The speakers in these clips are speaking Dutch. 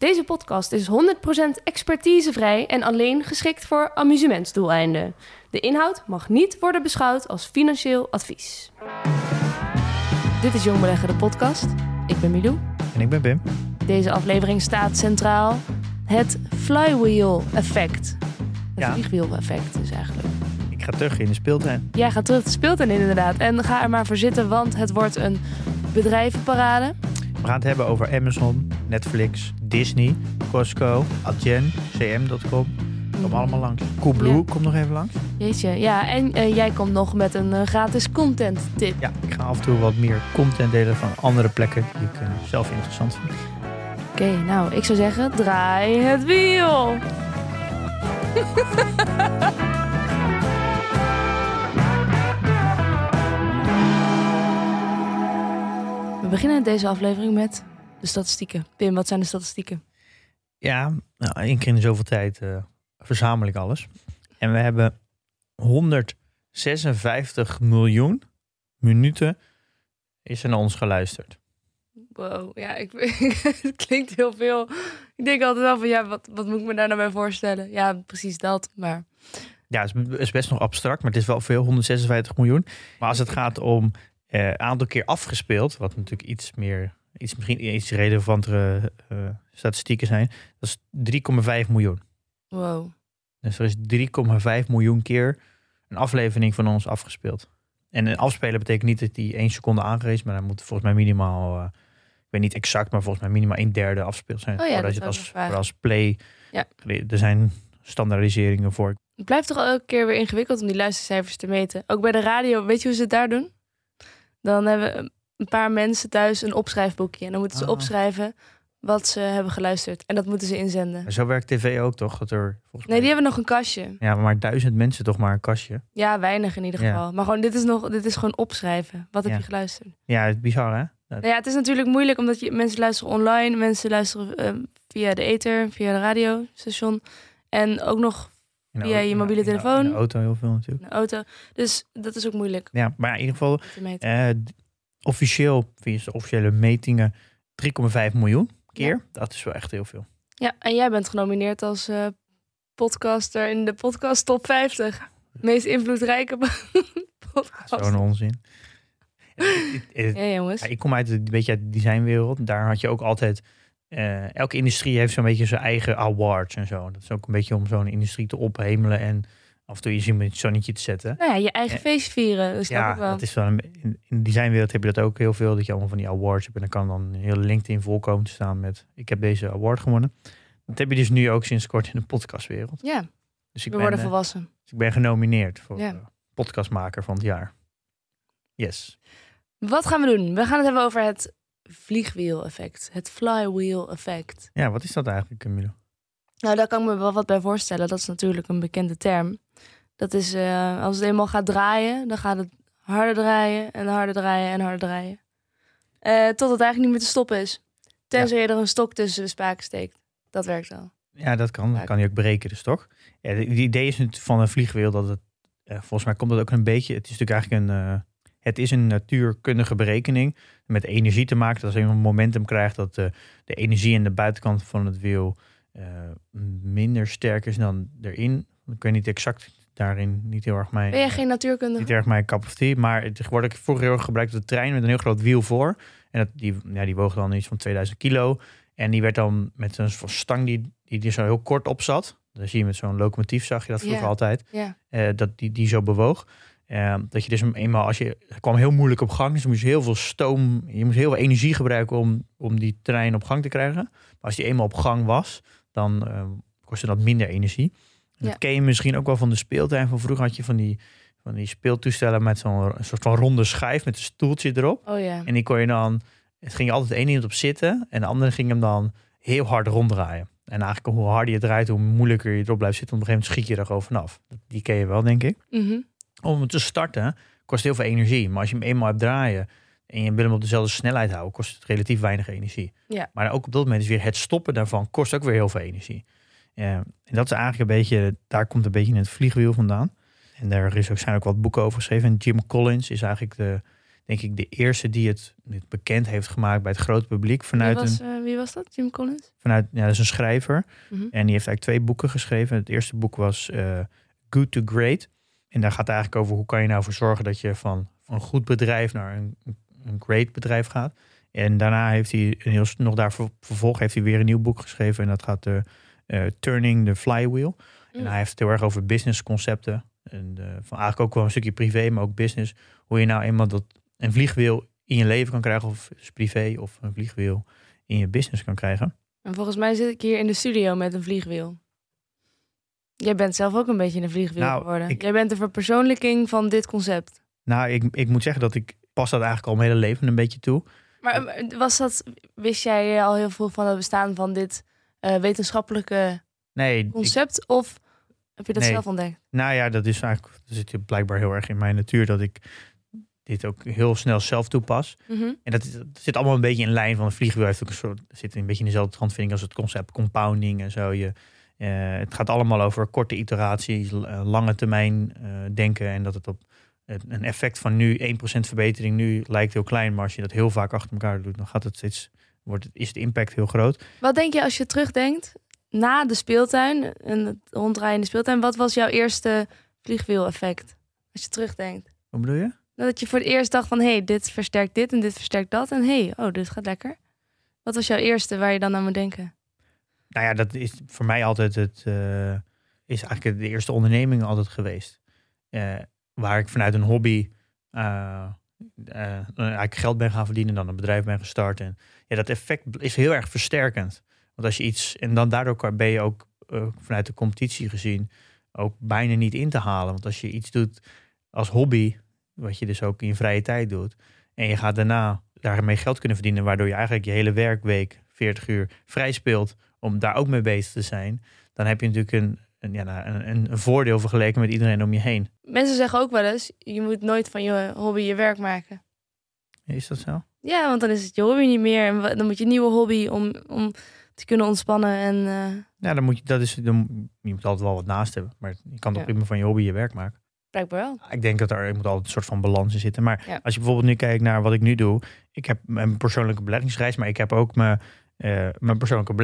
Deze podcast is 100% expertisevrij en alleen geschikt voor amusementsdoeleinden. De inhoud mag niet worden beschouwd als financieel advies. Dit is Jong Beleggen, de podcast. Ik ben Milou. En ik ben Bim. Deze aflevering staat centraal het flywheel effect. Het Ja. vliegwiel effect is eigenlijk. Ik ga terug in de speeltuin. Jij gaat terug de speeltuin in inderdaad. En ga er maar voor zitten, want het wordt een bedrijvenparade. We gaan het hebben over Amazon, Netflix, Disney, Costco, Adyen, cm.com. Kom allemaal langs. Coolblue Ja. komt nog even langs. Jeetje, ja. En eh, jij komt nog met een eh, gratis content tip. Ja, ik ga af en toe wat meer content delen van andere plekken die ik eh, zelf interessant vind. Oké, nou, ik zou zeggen, draai het wiel. beginnen deze aflevering met de statistieken. Pim, wat zijn de statistieken? Ja, nou, één keer in zoveel tijd eh, verzamel ik alles. En we hebben 156 miljoen minuten is er naar ons geluisterd. Wow, ja, ik, het klinkt heel veel. Ik denk altijd wel van, ja, wat, wat moet ik me daar nou bij voorstellen? Ja, precies dat, maar... Ja, het is best nog abstract, maar het is wel veel, 156 miljoen. Maar als het gaat om eh aantal keer afgespeeld, wat natuurlijk iets meer, iets, misschien iets relevantere eh, statistieken zijn, dat is 3,5 miljoen. Wow. Dus er is 3,5 miljoen keer een aflevering van ons afgespeeld. En een afspelen betekent niet dat die één seconde aangerezen, maar dan moet volgens mij minimaal, eh, ik weet niet exact, maar volgens mij minimaal een derde afgespeeld zijn. Oh ja, dat je het als play. Ja. Er zijn standaardiseringen voor. Het blijft toch elke keer weer ingewikkeld om die luistercijfers te meten. Ook bij de radio, weet je hoe ze het daar doen? Dan hebben een paar mensen thuis een opschrijfboekje. En dan moeten ze Ah. opschrijven wat ze hebben geluisterd. En dat moeten ze inzenden. Maar zo werkt tv ook toch? Dat er volgens Nee, die hebben nog een kastje. Ja, maar duizend mensen toch maar een kastje. Ja, weinig in ieder Ja. geval. Maar gewoon, dit is, nog, dit is gewoon opschrijven. Wat heb je geluisterd? Ja, het is bizar hè? Dat- Nou ja, het is natuurlijk moeilijk omdat je, mensen luisteren online. Mensen luisteren eh, via de ether, via de radiostation. En ook nog in via auto- je mobiele in de- telefoon. In de auto heel veel natuurlijk. in de auto. Dus dat is ook moeilijk Ja, maar ja, in ieder geval, eh, d- officieel, via de officiële metingen, 3,5 miljoen keer. Dat is wel echt heel veel. Ja, en jij bent genomineerd als eh, podcaster in de podcast top 50. Meest invloedrijke podcast. Zo'n onzin. Ja, het- Ja, jongens. ja, ik kom uit, een beetje uit de designwereld. Daar had je ook altijd... eh, elke industrie heeft zo'n beetje zijn eigen awards en zo. Dat is ook een beetje om zo'n industrie te ophemelen en af en toe je zin met het zonnetje te zetten. Nou ja, je eigen Ja. feestje vieren. Dat ja, wel. dat is wel een, in, de designwereld heb je dat ook heel veel. Dat je allemaal van die awards hebt. En dan kan dan hele LinkedIn vol komen te staan met... Ik heb deze award gewonnen. Dat heb je dus nu ook sinds kort in de podcastwereld. Ja, Dus ik, we ben, worden eh, volwassen. dus ik ben genomineerd voor Ja. eh, podcastmaker van het jaar. Yes. Wat gaan we doen? We gaan het hebben over het vliegwiel-effect. Het flywheel-effect. Ja, wat is dat eigenlijk, Camilo? Nou, daar kan ik me wel wat bij voorstellen. Dat is natuurlijk een bekende term. Dat is, eh, als het eenmaal gaat draaien, dan gaat het harder draaien en harder draaien en harder draaien. Eh, tot het eigenlijk niet meer te stoppen is. Tenzij je er een stok tussen de spaken steekt. Dat werkt wel. Ja, dat kan. Ja. kan hij ook breken, dus toch? Ja, het idee is van een vliegwiel dat het... eh, volgens mij komt dat ook een beetje... Het is natuurlijk eigenlijk een... het is een natuurkundige berekening met energie te maken. Dat als je een momentum krijgt dat eh, de energie in de buitenkant van het wiel eh, minder sterk is dan erin. Ik weet niet exact daarin, niet heel erg mijn... Ben jij geen natuurkundige? Niet erg mijn cup of tea, maar het wordt ook vroeger heel erg gebruikt op de trein met een heel groot wiel voor. En dat, die, ja, die woog dan iets van 2000 kilo. En die werd dan met een soort stang die, die er zo heel kort op zat. Dan zie je met zo'n locomotief, zag je dat vroeger altijd. Eh, dat die, die zo bewoog. Eh, dat je dus eenmaal, als je kwam heel moeilijk op gang, dus je moest heel veel stoom, je moest heel veel energie gebruiken om, om die trein op gang te krijgen. Maar als die eenmaal op gang was, dan eh, kostte dat minder energie. En Ja. Dat ken je misschien ook wel van de speeltuin. Van vroeger had je van die, van die speeltoestellen met zo'n soort van ronde schijf met een stoeltje erop. Oh ja. En die kon je dan Het ging altijd ene iemand op zitten en de andere ging hem dan heel hard ronddraaien. En eigenlijk hoe harder je draait, hoe moeilijker je erop blijft zitten. Op een gegeven moment schiet je er gewoon vanaf. Die ken je wel, denk ik. Mhm. Om hem te starten kost heel veel energie. Maar als je hem eenmaal hebt draaien en je wil hem op dezelfde snelheid houden, kost het relatief weinig energie. Ja. Maar ook op dat moment is weer het stoppen daarvan kost ook weer heel veel energie. En dat is eigenlijk een beetje, daar komt een beetje het vliegwiel vandaan. En daar is ook, zijn ook wat boeken over geschreven. En Jim Collins is eigenlijk de, denk ik, de eerste die het, het bekend heeft gemaakt bij het grote publiek. Wie Vanuit was, een, eh, wie was dat? Jim Collins? vanuit, ja, dat is een schrijver. Mhm. En die heeft eigenlijk twee boeken geschreven. Het eerste boek was eh, Good to Great. En daar gaat het eigenlijk over hoe kan je nou voor zorgen dat je van, van een goed bedrijf naar een, een great bedrijf gaat. En daarna heeft hij een heel, nog daar ver- vervolg heeft hij weer een nieuw boek geschreven. En dat gaat de eh, Turning the Flywheel. En Mm. hij heeft het heel erg over business concepten. En eh, van eigenlijk ook wel een stukje privé, maar ook business. Hoe je nou eenmaal dat een vliegwiel in je leven kan krijgen, of is privé, of een vliegwiel in je business kan krijgen. En volgens mij zit ik hier in de studio met een vliegwiel. Jij bent zelf ook een beetje een vliegwiel Nou, geworden. ik- Jij bent de verpersoonlijking van dit concept. Nou, ik, ik moet zeggen dat ik pas dat eigenlijk al mijn hele leven een beetje toe. Maar eh, was dat, wist jij al heel veel van het bestaan van dit eh, wetenschappelijke Nee, ik- concept? Of heb je dat Nee. zelf ontdekt? nou ja, dat is eigenlijk dat zit blijkbaar heel erg in mijn natuur dat ik dit ook heel snel zelf toepas. Mhm. En dat, zit allemaal een beetje in lijn van een vliegwiel. Heeft ook een soort, zit een beetje in dezelfde trant, vind ik, als het concept compounding en zo. Je, eh, het gaat allemaal over korte iteraties, eh, lange termijn eh, denken. En dat het op een effect van nu 1% verbetering nu lijkt heel klein. Maar als je dat heel vaak achter elkaar doet, dan gaat het steeds, wordt het, is de impact heel groot. Wat denk je als je terugdenkt na de speeltuin en het ronddraaien in de speeltuin? Wat was jouw eerste vliegwiel-effect? Als je terugdenkt. Wat bedoel je? Dat je voor het eerst dacht van... hé, hey, dit versterkt dit en dit versterkt dat. En hé, hey, oh, dit gaat lekker. Wat was jouw eerste waar je dan aan moet denken? Nou ja, dat is voor mij altijd het. eh, is eigenlijk de eerste onderneming altijd geweest. Eh, waar ik vanuit een hobby. eh, eigenlijk geld ben gaan verdienen, dan een bedrijf ben gestart. En ja, dat effect is heel erg versterkend. Want als je iets. En dan daardoor ben je ook vanuit de competitie gezien. ook bijna niet in te halen. Want als je iets doet als hobby. wat je dus ook in je vrije tijd doet. en je gaat daarna daarmee geld kunnen verdienen. waardoor je eigenlijk je hele werkweek, 40 uur, vrij speelt om daar ook mee bezig te zijn, dan heb je natuurlijk een, een, ja, nou, een, een, voordeel vergeleken met iedereen om je heen. Mensen zeggen ook wel eens... je moet nooit van je hobby je werk maken. Is dat zo? Ja, want dan is het je hobby niet meer. En dan moet je een nieuwe hobby om, om te kunnen ontspannen. En eh, Ja, dan moet je, dat is, dan, je moet altijd wel wat naast hebben. Maar je kan toch Ja. prima van je hobby je werk maken. blijkbaar wel. Ik denk dat er, moet altijd een soort van balans in zitten. Maar Ja. als je bijvoorbeeld nu kijkt naar wat ik nu doe. Ik heb mijn persoonlijke beleggingsreis, maar ik heb ook mijn, eh, mijn persoonlijke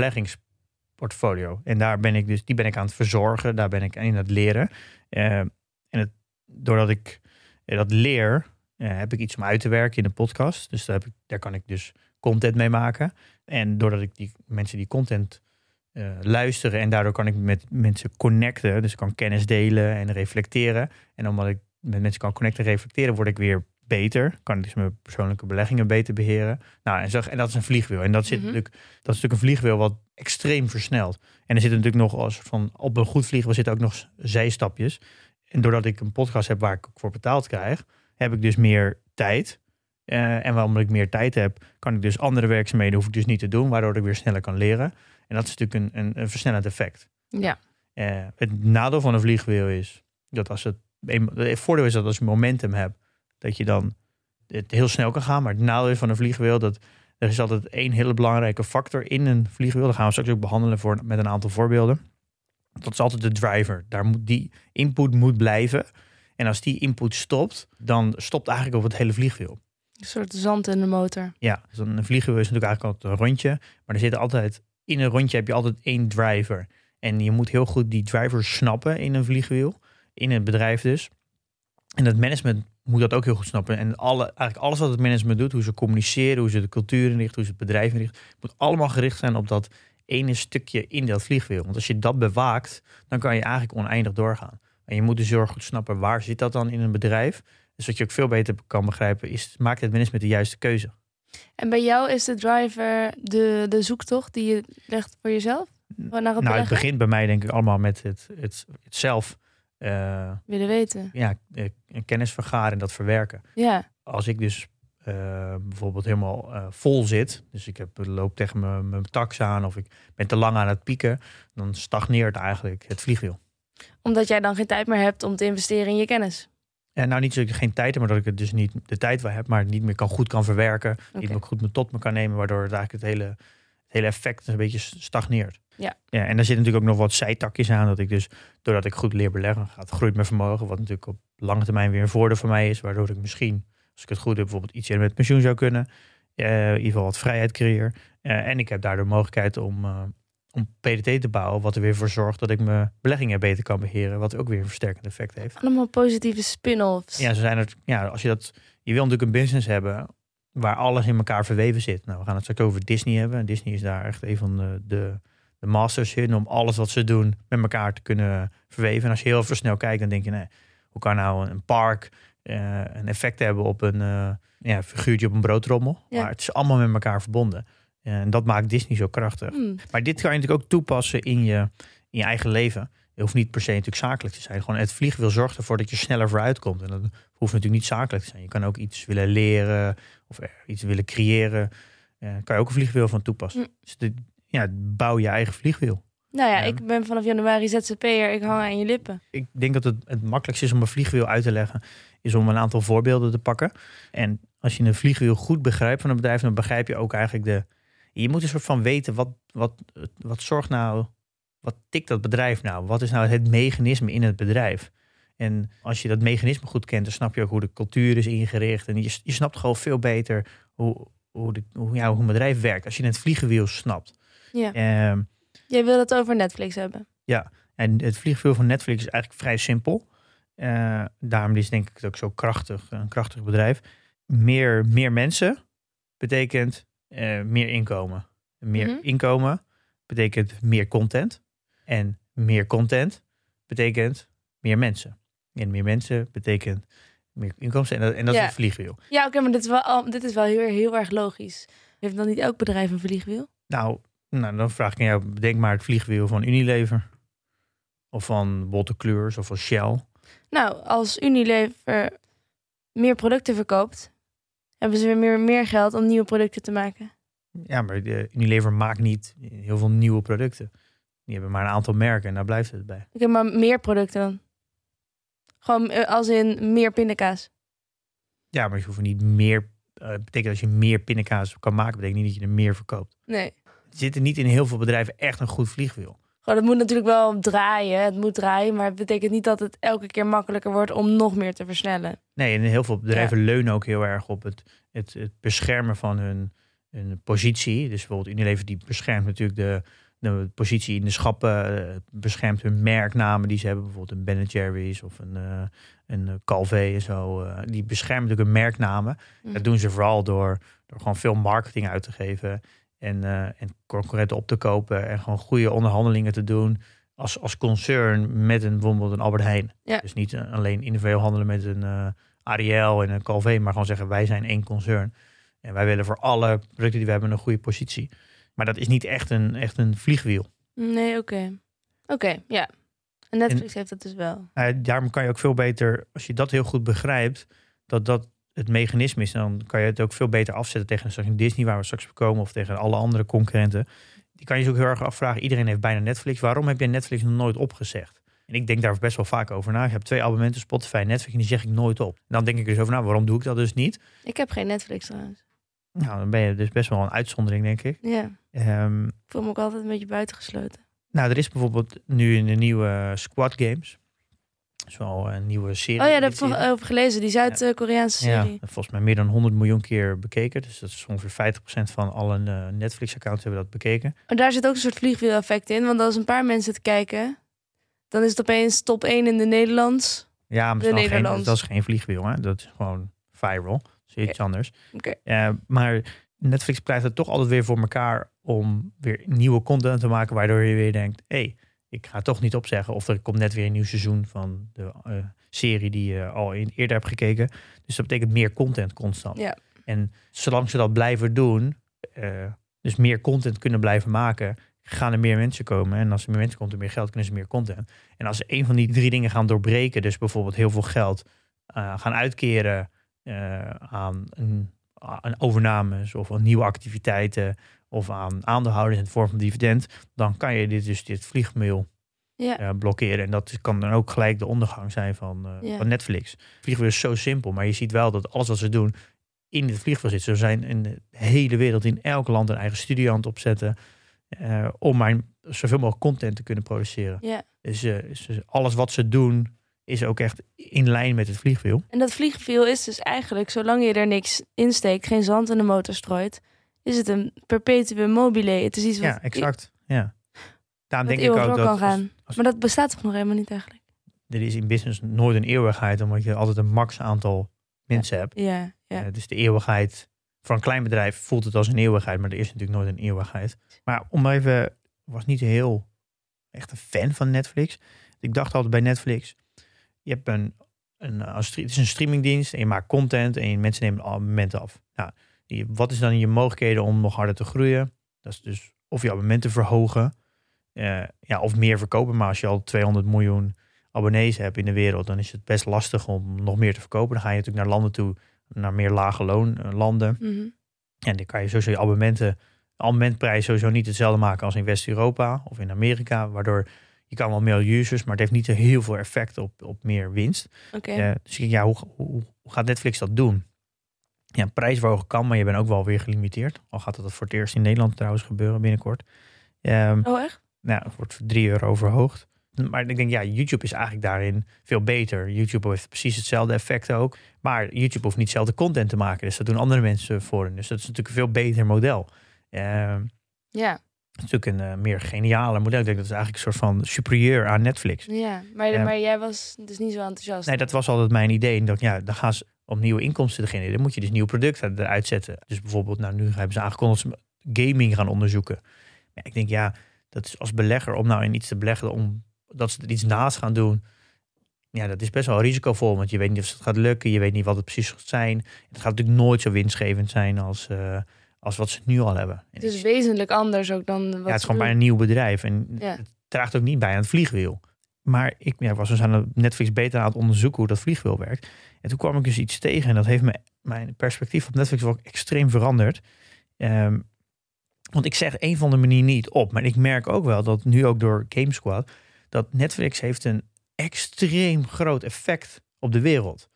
beleggingsportfolio. En daar ben ik dus, die ben ik aan het verzorgen. Daar ben ik in het leren. Eh, en het, doordat ik eh, dat leer, eh, heb ik iets om uit te werken in de podcast. Dus daar, heb ik, daar kan ik dus content mee maken. En doordat ik die mensen die content luisteren en daardoor kan ik met mensen connecten. Dus ik kan kennis delen en reflecteren. En omdat ik met mensen kan connecten en reflecteren, word ik weer beter. Kan ik dus mijn persoonlijke beleggingen beter beheren. Nou, en, zo, en dat is een vliegwiel. En dat, zit Mhm. natuurlijk, dat is natuurlijk een vliegwiel wat extreem versnelt. En er zitten natuurlijk nog als van op een goed vliegwiel zitten ook nog zijstapjes. En doordat ik een podcast heb waar ik voor betaald krijg, heb ik dus meer tijd. Eh, en omdat ik meer tijd heb, kan ik dus andere werkzaamheden hoef ik dus niet te doen, waardoor ik weer sneller kan leren. En dat is natuurlijk een, een, een versnellend effect. Ja. Eh, het nadeel van een vliegwiel is dat als het. Het voordeel is dat als je momentum hebt, dat je dan het heel snel kan gaan. Maar het nadeel van een vliegwiel dat er is altijd één hele belangrijke factor in een vliegwiel. Dat gaan we straks ook behandelen voor, met een aantal voorbeelden. Dat is altijd de driver. Daar moet die input moet blijven. En als die input stopt, dan stopt eigenlijk op het hele vliegwiel. Een soort zand in de motor. Ja, dus een vliegwiel is natuurlijk eigenlijk altijd een rondje. Maar er zit altijd, in een rondje heb je altijd één driver. En je moet heel goed die driver snappen in een vliegwiel. In een bedrijf dus. En het management moet dat ook heel goed snappen. En alle, eigenlijk alles wat het management doet, hoe ze communiceren, hoe ze de cultuur inrichten, hoe ze het bedrijf inrichten, moet allemaal gericht zijn op dat ene stukje in dat vliegwiel. Want als je dat bewaakt, dan kan je eigenlijk oneindig doorgaan. En je moet dus heel erg goed snappen waar zit dat dan in een bedrijf. Dus wat je ook veel beter kan begrijpen, is maakt het management de juiste keuze. En bij jou is de driver de, de zoektocht die je legt voor jezelf? Naar het Nou, het begint bij mij denk ik allemaal met het, het, het zelf eh, Willen weten. ja, eh, kennis vergaren en dat verwerken. Ja. Als ik dus eh, bijvoorbeeld helemaal vol zit. Dus ik heb, loop tegen mijn, mijn tax aan of ik ben te lang aan het pieken. Dan stagneert eigenlijk het vliegwiel. Omdat jij dan geen tijd meer hebt om te investeren in je kennis. En nou niet dat ik geen tijd heb, maar dat ik het dus niet de tijd wel heb, maar het niet meer kan, goed kan verwerken. Niet meer goed me tot me kan nemen, waardoor het eigenlijk het hele, het hele effect een beetje stagneert. Ja. ja. En daar zitten natuurlijk ook nog wat zijtakjes aan. Dat ik dus, doordat ik goed leer beleggen, gaat groeit mijn vermogen. Wat natuurlijk op lange termijn weer een voordeel voor mij is. Waardoor ik misschien, als ik het goed heb, bijvoorbeeld iets met pensioen zou kunnen. Eh, in ieder geval wat vrijheid creëer. Eh, en ik heb daardoor mogelijkheid om, eh, om PDT te bouwen. Wat er weer voor zorgt dat ik mijn beleggingen beter kan beheren. Wat ook weer een versterkend effect heeft. Allemaal positieve spin-offs. Ja, zo zijn er. Ja, als je dat. Je wil natuurlijk een business hebben waar alles in elkaar verweven zit. Nou, we gaan het straks over Disney hebben. En Disney is daar echt een van de, de, de masters in om alles wat ze doen met elkaar te kunnen verweven. En als je heel snel kijkt, dan denk je, nee, hoe kan nou een park eh, een effect hebben op een uh, ja, figuurtje op een broodrommel? Ja. Maar het is allemaal met elkaar verbonden. En dat maakt Disney zo krachtig. Hmm. Maar dit kan je natuurlijk ook toepassen in je, in je eigen leven. Je hoeft niet per se natuurlijk zakelijk te zijn. Gewoon het vliegwiel zorgt ervoor dat je sneller vooruit komt. En dat hoeft natuurlijk niet zakelijk te zijn. Je kan ook iets willen leren of iets willen creëren. Uh, kan je ook een vliegwiel van toepassen. Mm. Dus dit, ja, bouw je eigen vliegwiel. Nou ja, Ja. ik ben vanaf januari ZZP'er. Ik hang aan je lippen. Ik denk dat het het makkelijkste is om een vliegwiel uit te leggen, is om een aantal voorbeelden te pakken. En als je een vliegwiel goed begrijpt van een bedrijf, dan begrijp je ook eigenlijk de. Je moet een soort van weten wat, wat, wat zorgt nou, wat tikt dat bedrijf nou? Wat is nou het mechanisme in het bedrijf? En als je dat mechanisme goed kent, dan snap je ook hoe de cultuur is ingericht. En je, je snapt gewoon veel beter hoe, hoe, de, hoe, ja, hoe een bedrijf werkt. Als je het vliegwiel snapt. Ja. Ehm, Jij wil het over Netflix hebben. en het vliegwiel van Netflix is eigenlijk vrij simpel. Eh, daarom is denk ik het ook zo krachtig, een krachtig bedrijf. Meer, meer mensen betekent eh, meer inkomen. Meer Mhm. inkomen betekent meer content. En meer content betekent meer mensen. En meer mensen betekent meer inkomsten. En dat, en dat Ja. is het vliegwiel. Ja, oké, maar dit is wel, dit is wel heel, heel erg logisch. Heeft dan niet elk bedrijf een vliegwiel? Nou, nou, dan vraag ik aan jou, bedenk maar het vliegwiel van Unilever. Of van Botte Kleurs of van Shell. Nou, als Unilever meer producten verkoopt, hebben ze weer meer, meer geld om nieuwe producten te maken. Ja, maar de Unilever maakt niet heel veel nieuwe producten. Die hebben maar een aantal merken en daar blijft het bij. Oké, maar meer producten dan? Gewoon eh, als in meer pindakaas. Ja, maar je hoeft niet meer. eh betekent als je meer pindakaas kan maken, betekent niet dat je er meer verkoopt. Nee. Zit er niet in heel veel bedrijven echt een goed vliegwiel. Gewoon, het moet natuurlijk wel draaien. Het moet draaien, maar het betekent niet dat het elke keer makkelijker wordt om nog meer te versnellen. Nee, en heel veel bedrijven leunen ook heel erg op het, het, het beschermen van hun, hun positie. Dus bijvoorbeeld Unilever die beschermt natuurlijk de, de positie in de schappen, eh, beschermt hun merknamen die ze hebben. Bijvoorbeeld een Ben Jerry's of een, eh een eh, Calvé en zo. die beschermen natuurlijk hun merknamen. Mhm. Dat doen ze vooral door, door gewoon veel marketing uit te geven. En, eh, en concurrenten op te kopen. En gewoon goede onderhandelingen te doen. Als, als concern met een, bijvoorbeeld een Albert Heijn. Ja. Dus niet eh, alleen individueel handelen met een eh Ariel en een Calvé. Maar gewoon zeggen wij zijn één concern. En wij willen voor alle producten die we hebben een goede positie. Maar dat is niet echt een, echt een vliegwiel. Nee, oké. Oké, ja. En Netflix heeft dat dus wel. Daarom kan je ook veel beter, als je dat heel goed begrijpt, dat dat het mechanisme is, dan kan je het ook veel beter afzetten tegen straks een Disney, waar we straks op komen, of tegen alle andere concurrenten. Die kan je je ook heel erg afvragen. Iedereen heeft bijna Netflix. Waarom heb je Netflix nog nooit opgezegd? En ik denk daar best wel vaak over na. Ik heb twee abonnementen, Spotify en Netflix, en die zeg ik nooit op. En dan denk ik dus over, nou, waarom doe ik dat dus niet? Ik heb geen Netflix trouwens. Nou, dan ben je dus best wel een uitzondering, denk ik. Ja, Ehm, ik voel me ook altijd een beetje buitengesloten. nou, er is bijvoorbeeld nu in de nieuwe Squad Games. Is wel een nieuwe serie. Oh ja, daar heb ik over gelezen. Die Zuid-Koreaanse Ja, serie. volgens mij meer dan 100 miljoen keer bekeken. Dus dat is ongeveer 50% van alle eh, Netflix-accounts hebben dat bekeken. Maar daar zit ook een soort vliegwiel-effect in. Want als een paar mensen het kijken, dan is het opeens top 1 in de Nederlands. Ja, maar De dat geen, dat is geen vliegwiel. Hè? Dat is gewoon viral. Dat is iets anders. Oké. Eh, maar Netflix pleit het toch altijd weer voor elkaar om weer nieuwe content te maken. Waardoor je weer denkt, hé, hey, ik ga toch niet opzeggen. Of er komt net weer een nieuw seizoen van de eh, serie die je al in, eerder hebt gekeken. Dus dat betekent meer content constant. Ja. En zolang ze dat blijven doen, eh, dus meer content kunnen blijven maken, gaan er meer mensen komen. En als er meer mensen komt, er meer geld, kunnen ze meer content. En als ze een van die drie dingen gaan doorbreken, dus bijvoorbeeld heel veel geld eh, gaan uitkeren aan een aan overnames of aan nieuwe activiteiten of aan aandeelhouders in de vorm van dividend, dan kan je dit dus dit vliegmail Ja. eh, blokkeren. En dat kan dan ook gelijk de ondergang zijn van, Ja. van Netflix. Vliegmail is zo simpel, maar je ziet wel dat alles wat ze doen in het vliegveld zit. Ze zijn in de hele wereld, in elk land een eigen studio aan het opzetten. eh, om maar zoveel mogelijk content te kunnen produceren. ja. Dus, dus alles wat ze doen is ook echt in lijn met het vliegwiel. En dat vliegwiel is dus eigenlijk, zolang je er niks insteekt, geen zand in de motor strooit, is het een perpetuum mobile. Het is iets wat, Ja, exact. Ja. Daarom denk ik ook dat kan gaan. als- Maar dat bestaat toch nog helemaal niet eigenlijk? er is in business nooit een eeuwigheid, omdat je altijd een max aantal mensen hebt. Ja, ja. Eh, dus de eeuwigheid, voor een klein bedrijf voelt het als een eeuwigheid, maar er is natuurlijk nooit een eeuwigheid. Maar om even, ik was niet heel echt een fan van Netflix. Ik dacht altijd bij Netflix, je hebt een, een, stre- het is een streamingdienst en je maakt content en mensen nemen abonnementen af. Nou, wat is dan je mogelijkheden om nog harder te groeien? Dat is dus of je abonnementen verhogen, eh, ja, of meer verkopen. Maar als je al 200 miljoen abonnees hebt in de wereld, dan is het best lastig om nog meer te verkopen. Dan ga je natuurlijk naar landen toe, naar meer lage loonlanden. Mhm. En dan kan je sowieso je abonnementen, abonnementprijs sowieso niet hetzelfde maken als in West-Europa of in Amerika. Waardoor je kan wel meer users, maar het heeft niet heel veel effect op, op meer winst. Oké. Eh, dus ik denk, ja, hoe, hoe, hoe gaat Netflix dat doen? Ja, prijsverhogen kan, maar je bent ook wel weer gelimiteerd. Al gaat dat voor het eerst in Nederland trouwens gebeuren binnenkort. Ehm, Oh, echt? nou, het wordt voor 3 euro verhoogd. Maar ik denk, ja, YouTube is eigenlijk daarin veel beter. YouTube heeft precies hetzelfde effect ook. Maar YouTube hoeft niet zelf de content te maken. Dus dat doen andere mensen voor hen. Dus dat is natuurlijk een veel beter model. Ehm, Ja. het is natuurlijk een eh, meer geniale model. Ik denk dat is eigenlijk een soort van superieur aan Netflix. ja. Maar, Ja. maar jij was dus niet zo enthousiast. Nee, dat was altijd mijn idee. En dat, ja, dan gaan ze om nieuwe inkomsten te genereren. Moet je dus nieuwe producten eruit zetten. Dus bijvoorbeeld, nou, nu hebben ze aangekondigd dat ze gaming gaan onderzoeken. Ja, ik denk, ja, dat is als belegger om nou in iets te beleggen, om dat ze er iets naast gaan doen. Ja, dat is best wel risicovol, want je weet niet of het gaat lukken. Je weet niet wat het precies gaat zijn. Het gaat natuurlijk nooit zo winstgevend zijn als, eh, als wat ze nu al hebben. Het is wezenlijk anders ook dan wat ja, het is gewoon doen. een nieuw bedrijf. En Ja. het draagt ook niet bij aan het vliegwiel. Maar ik ja, was dus aan Netflix beter aan het onderzoeken hoe dat vliegwiel werkt. En toen kwam ik dus iets tegen. En dat heeft me, mijn perspectief op Netflix wel extreem veranderd. Ehm, want ik zeg een van de manier niet op. Maar ik merk ook wel dat nu ook door GameSquad... dat Netflix heeft een extreem groot effect op de wereld.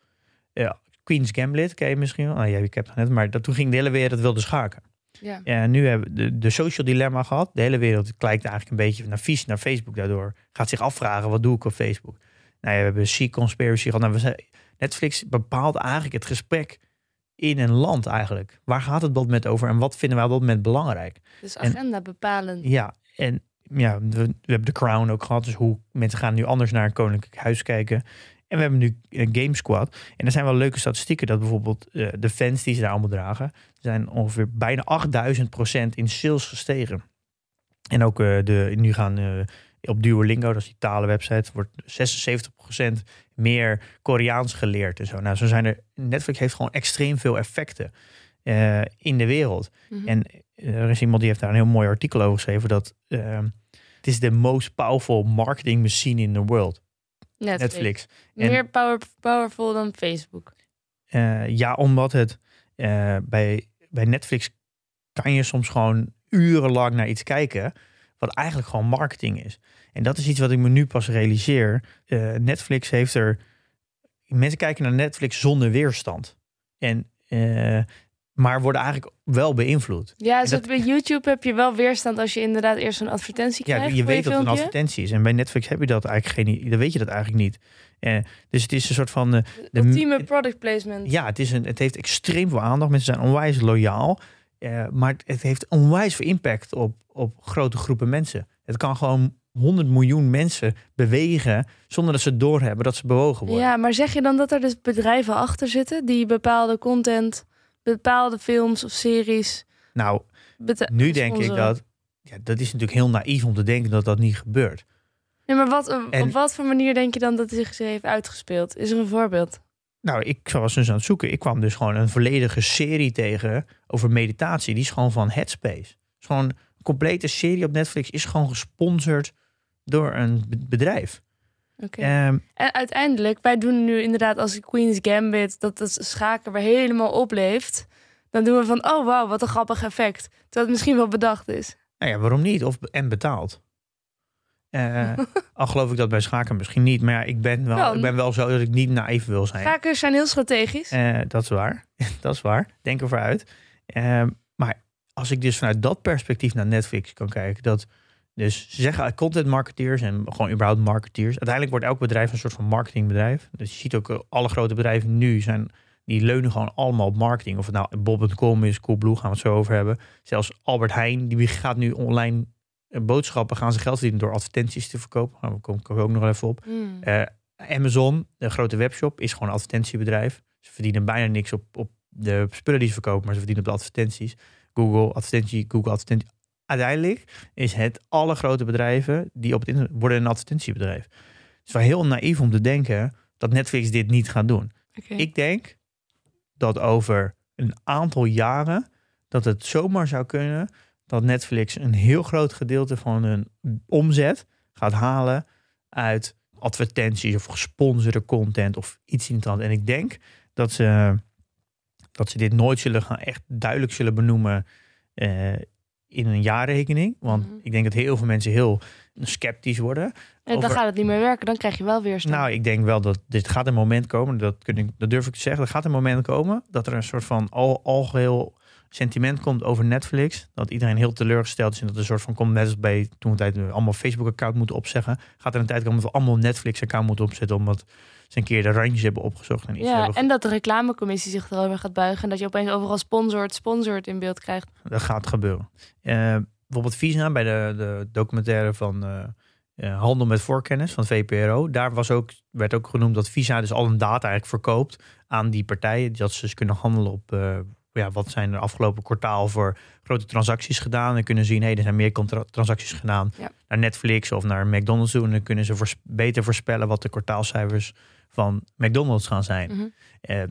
Ja, Queen's Gambit, ken je misschien wel? Nou, ja, ik heb het net, maar dat, toen ging de hele wereld wilde schaken. Ja. Ja, nu hebben we de, de social dilemma gehad. De hele wereld kijkt eigenlijk een beetje naar vies naar Facebook daardoor. Gaat zich afvragen, wat doe ik op Facebook? Nou ja, we hebben Sea Conspiracy gehad. Nou, we zijn, Netflix bepaalt eigenlijk het gesprek in een land eigenlijk. Waar gaat het dat moment over en wat vinden wij op dat moment belangrijk? Dus En- agenda bepalend. Ja, en ja, we, we hebben de Crown ook gehad. Dus hoe mensen gaan nu anders naar een koninklijk huis kijken. En we hebben nu een Game Squad. En er zijn wel leuke statistieken dat bijvoorbeeld eh, de fans die ze daar allemaal dragen, zijn ongeveer bijna 8000% in sales gestegen. En ook eh, de, nu gaan eh, op Duolingo, dat is die talenwebsite, wordt 76% meer Koreaans geleerd en zo. Nou, zo zijn er. Netflix heeft gewoon extreem veel effecten eh, in de wereld. Mhm. En er is iemand die heeft daar een heel mooi artikel over geschreven dat ehm, het is de most powerful marketing machine in the world. Netflix. Netflix. En- Meer power, powerful dan Facebook. Eh, ja, omdat het eh, bij, bij Netflix kan je soms gewoon urenlang naar iets kijken, wat eigenlijk gewoon marketing is. En dat is iets wat ik me nu pas realiseer. Eh, Netflix heeft er. Mensen kijken naar Netflix zonder weerstand. En, eh, maar worden eigenlijk wel beïnvloed. Ja, En dat- bij YouTube heb je wel weerstand als je inderdaad eerst een advertentie Ja, krijgt. je voor weet dat het een advertentie is. En bij Netflix heb je dat eigenlijk geen. Dan weet je dat eigenlijk niet. Eh, dus het is een soort van. de, Ultieme product placement. Ja, het, is een, het heeft extreem veel aandacht. Mensen zijn onwijs loyaal. Eh, maar het- heeft onwijs veel impact op, op grote groepen mensen. Het kan gewoon 100 miljoen mensen bewegen zonder dat ze doorhebben dat ze bewogen worden. Ja, maar zeg je dan dat er dus bedrijven achter zitten die bepaalde content, bepaalde films of series. Nou, nu denk ik dat. Ja, dat is natuurlijk heel naïef om te denken dat dat niet gebeurt. Nee, maar wat, En- op wat voor manier denk je dan dat het zich heeft uitgespeeld? Is er een voorbeeld? Nou, ik was dus aan het zoeken. Ik kwam dus gewoon een volledige serie tegen over meditatie. Die is gewoon van Headspace. Het is gewoon een complete serie op Netflix. Is gewoon gesponsord door een be- bedrijf. Oké. Ehm, En uiteindelijk, wij doen nu inderdaad als Queen's Gambit, dat het schaken weer helemaal opleeft. Dan doen we van, oh wauw, wat een grappig effect. Terwijl het misschien wel bedacht is. Nou ja, waarom niet? Of, en betaald. Eh, al geloof ik dat bij schaken misschien niet. Maar ja, ik ben wel, ik ben wel zo dat ik niet naïef wil zijn. Schakers zijn heel strategisch. Eh, dat is waar. dat is waar. Denk ervoor uit. Eh, maar als ik dus vanuit dat perspectief naar Netflix kan kijken, dat dus ze zeggen content marketeers en gewoon überhaupt marketeers. Uiteindelijk wordt elk bedrijf een soort van marketingbedrijf. Dus je ziet ook eh, alle grote bedrijven nu zijn die leunen gewoon allemaal op marketing. Of het nou Bob.com is, Coolblue, gaan we het zo over hebben. Zelfs Albert Heijn, die gaat nu online eh, boodschappen, gaan ze geld verdienen door advertenties te verkopen. Daar kom ik ook nog even op. Hmm. Eh, Amazon, de grote webshop, is gewoon een advertentiebedrijf. Ze verdienen bijna niks op, op de spullen die ze verkopen, maar ze verdienen op de advertenties. Google, advertentie, Google, advertentie. Uiteindelijk is het alle grote bedrijven die op het internet worden een advertentiebedrijf. Het is wel heel naïef om te denken dat Netflix dit niet gaat doen. Ik denk dat over een aantal jaren dat het zomaar zou kunnen dat Netflix een heel groot gedeelte van hun omzet gaat halen uit advertenties of gesponsorde content of iets in het hand. En ik denk dat ze, dat ze dit nooit zullen gaan echt duidelijk zullen benoemen eh, in een jaarrekening. Want Mhm. ik denk dat heel veel mensen heel sceptisch worden. En dan over- gaat het niet meer werken. Dan krijg je wel weerstand. Nou, ik denk wel dat dit gaat een moment komen. Dat, kun ik, dat durf ik te zeggen. Er gaat een moment komen dat er een soort van al, algeheel sentiment komt over Netflix. Dat iedereen heel teleurgesteld is. En dat er een soort van komt, net als bij toen we tijd allemaal Facebook-account moeten opzeggen. Gaat er een tijd komen dat we allemaal Netflix-account moeten opzetten. Omdat ze een keer de randjes hebben opgezocht. En iets ja, hebben en dat de reclamecommissie zich erover gaat buigen. En dat je opeens overal sponsort, sponsort in beeld krijgt. Dat gaat gebeuren. Eh, bijvoorbeeld Visa bij de, de documentaire van eh, eh, Handel met Voorkennis van VPRO. Daar was ook, werd ook genoemd dat Visa dus al een data eigenlijk verkoopt aan die partijen. Dat ze dus kunnen handelen op ja, wat zijn er afgelopen kwartaal voor grote transacties gedaan. En kunnen zien, hé, er zijn meer transacties gedaan Ja. naar Netflix of naar McDonald's toe. En dan kunnen ze voors- beter voorspellen wat de kwartaalcijfers van McDonald's gaan zijn. Mhm. Eh,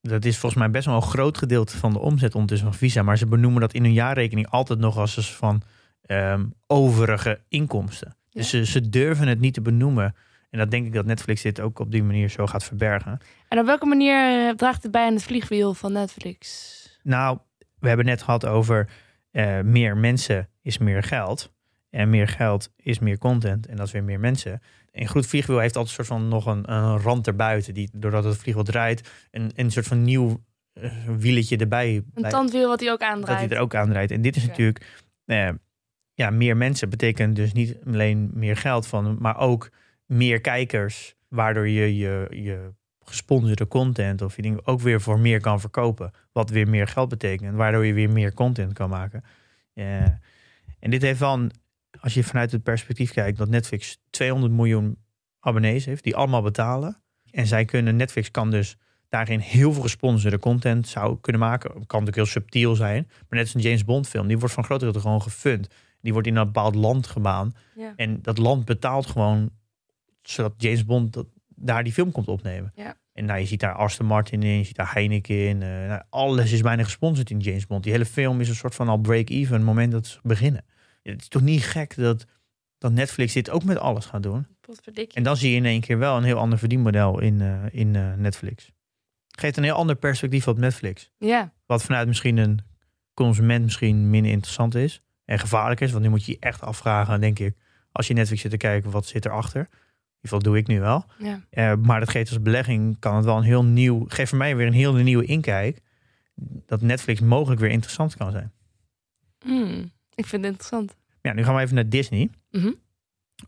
dat is volgens mij best wel een groot gedeelte van de omzet ondertussen van Visa. Maar ze benoemen dat in hun jaarrekening altijd nog als van ehm, overige inkomsten. Dus ze, ze durven het niet te benoemen. En dat denk ik dat Netflix dit ook op die manier zo gaat verbergen. En op welke manier eh, draagt het bij aan het vliegwiel van Netflix? Nou, we hebben net gehad over eh, meer mensen is meer geld. En meer geld is meer content. En dat is weer meer mensen. Een goed vliegwiel heeft altijd een soort van nog een, een rand erbuiten. Die, doordat het vliegwiel draait, een, een soort van nieuw eh, wieletje erbij. Een tandwiel wat hij ook dat aandraait. hij er ook aandraait. En dit is natuurlijk, ja, meer mensen betekent dus niet alleen meer geld van, maar ook meer kijkers, waardoor je je, je gesponsorde content of je dingen ook weer voor meer kan verkopen. Wat weer meer geld betekent, waardoor je weer meer content kan maken. Eh, en dit heeft wel, een, als je vanuit het perspectief kijkt, dat Netflix 200 miljoen abonnees heeft, die allemaal betalen. En zij kunnen, Netflix kan dus daarin heel veel gesponsorde content zou kunnen maken. Kan natuurlijk heel subtiel zijn. Maar net als een James Bond film, die wordt van grote gedeelte gewoon gefund. Die wordt in een bepaald land gebaan. Ja. En dat land betaalt gewoon zodat James Bond dat, daar die film komt opnemen. Ja. En nou, je ziet daar Aston Martin in, je ziet daar Heineken in. eh, nou, alles is bijna gesponsord in James Bond. Die hele film is een soort van al break-even, moment dat ze beginnen. Ja, het is toch niet gek dat, dat Netflix dit ook met alles gaat doen? En dan zie je in één keer wel een heel ander verdienmodel in, eh, in eh, Netflix. Geeft een heel ander perspectief op Netflix. Ja, Wat vanuit misschien een consument misschien minder interessant is. En gevaarlijk is. Want nu moet je je echt afvragen, denk ik. Als je Netflix zit te kijken, wat zit erachter? Ieder geval doe ik nu wel. ja. Eh, maar dat geeft als belegging, kan het wel een heel nieuw... Geeft voor mij weer een heel nieuwe inkijk. Dat Netflix mogelijk weer interessant kan zijn. Hmm, ik vind het interessant. Ja, nu gaan we even naar Disney. Mhm.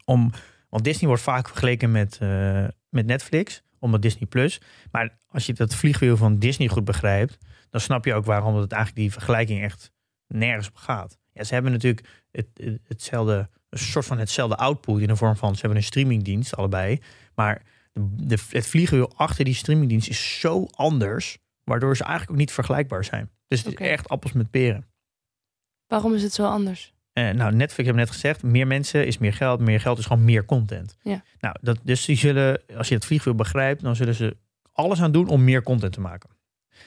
Om, want Disney wordt vaak vergeleken met, eh, met Netflix, omdat Disney Plus. Maar als je dat vliegwiel van Disney goed begrijpt, dan snap je ook waarom het eigenlijk die vergelijking echt nergens op gaat. Ja, ze hebben natuurlijk het, het- hetzelfde, een soort van hetzelfde output in de vorm van ze hebben een streamingdienst allebei. Maar de, de, het vliegwiel achter die streamingdienst is zo anders, waardoor ze eigenlijk ook niet vergelijkbaar zijn. Dus het is echt appels met peren. Waarom is het zo anders? Eh, nou, Netflix hebben net gezegd, meer mensen is meer geld. Meer geld is gewoon meer content. Ja. Nou, dat, dus die zullen, als je het vliegwiel begrijpt, dan zullen ze alles aan doen om meer content te maken.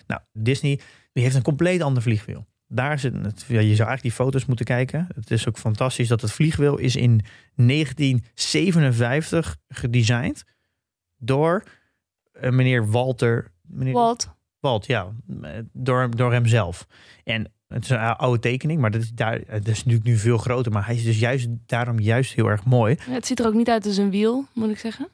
Nou, Disney die heeft een compleet ander vliegwiel. Daar zit het, ja, je zou eigenlijk die foto's moeten kijken. Het is ook fantastisch dat het vliegwiel is in 1957 gedesigned door eh, meneer Walter. Meneer, Walt. Walt, ja. Door, door hemzelf. En het is een oude tekening, maar dat is, daar, dat is natuurlijk nu veel groter. Maar hij is dus juist daarom juist heel erg mooi. Ja, het ziet er ook niet uit als een wiel, moet ik zeggen.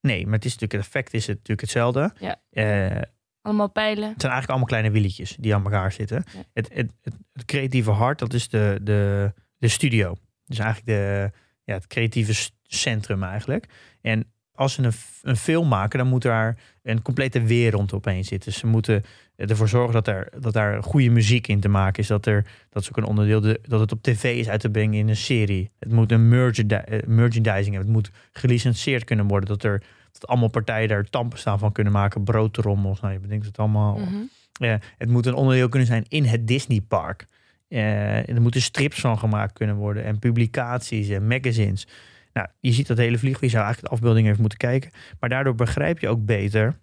Nee, maar het is natuurlijk, het effect is het natuurlijk hetzelfde. Ja. Eh, Allemaal pijlen. het zijn eigenlijk allemaal kleine wieltjes die aan elkaar zitten. Ja. Het, het, het, het creatieve hart, dat is de, de, de studio. Dus eigenlijk de, ja, het creatieve centrum eigenlijk. En als ze een, een film maken, dan moet daar een complete wereld opeen zitten. Ze moeten ervoor zorgen dat, er, dat daar goede muziek in te maken is. Dat, er, dat is ook een onderdeel, de, dat het op tv is uit te brengen in een serie. Het moet een eh, merchandising hebben. Het moet gelicenseerd kunnen worden. Dat er dat allemaal partijen daar tandpasta van kunnen maken. Broodtrommels, nou je bedenkt het allemaal. Mhm. Het moet een onderdeel kunnen zijn in het Disneypark. Eh er moeten strips van gemaakt kunnen worden. En publicaties en magazines. Nou, je ziet dat hele vliegtuig. Je zou eigenlijk de afbeelding even moeten kijken. Maar daardoor begrijp je ook beter.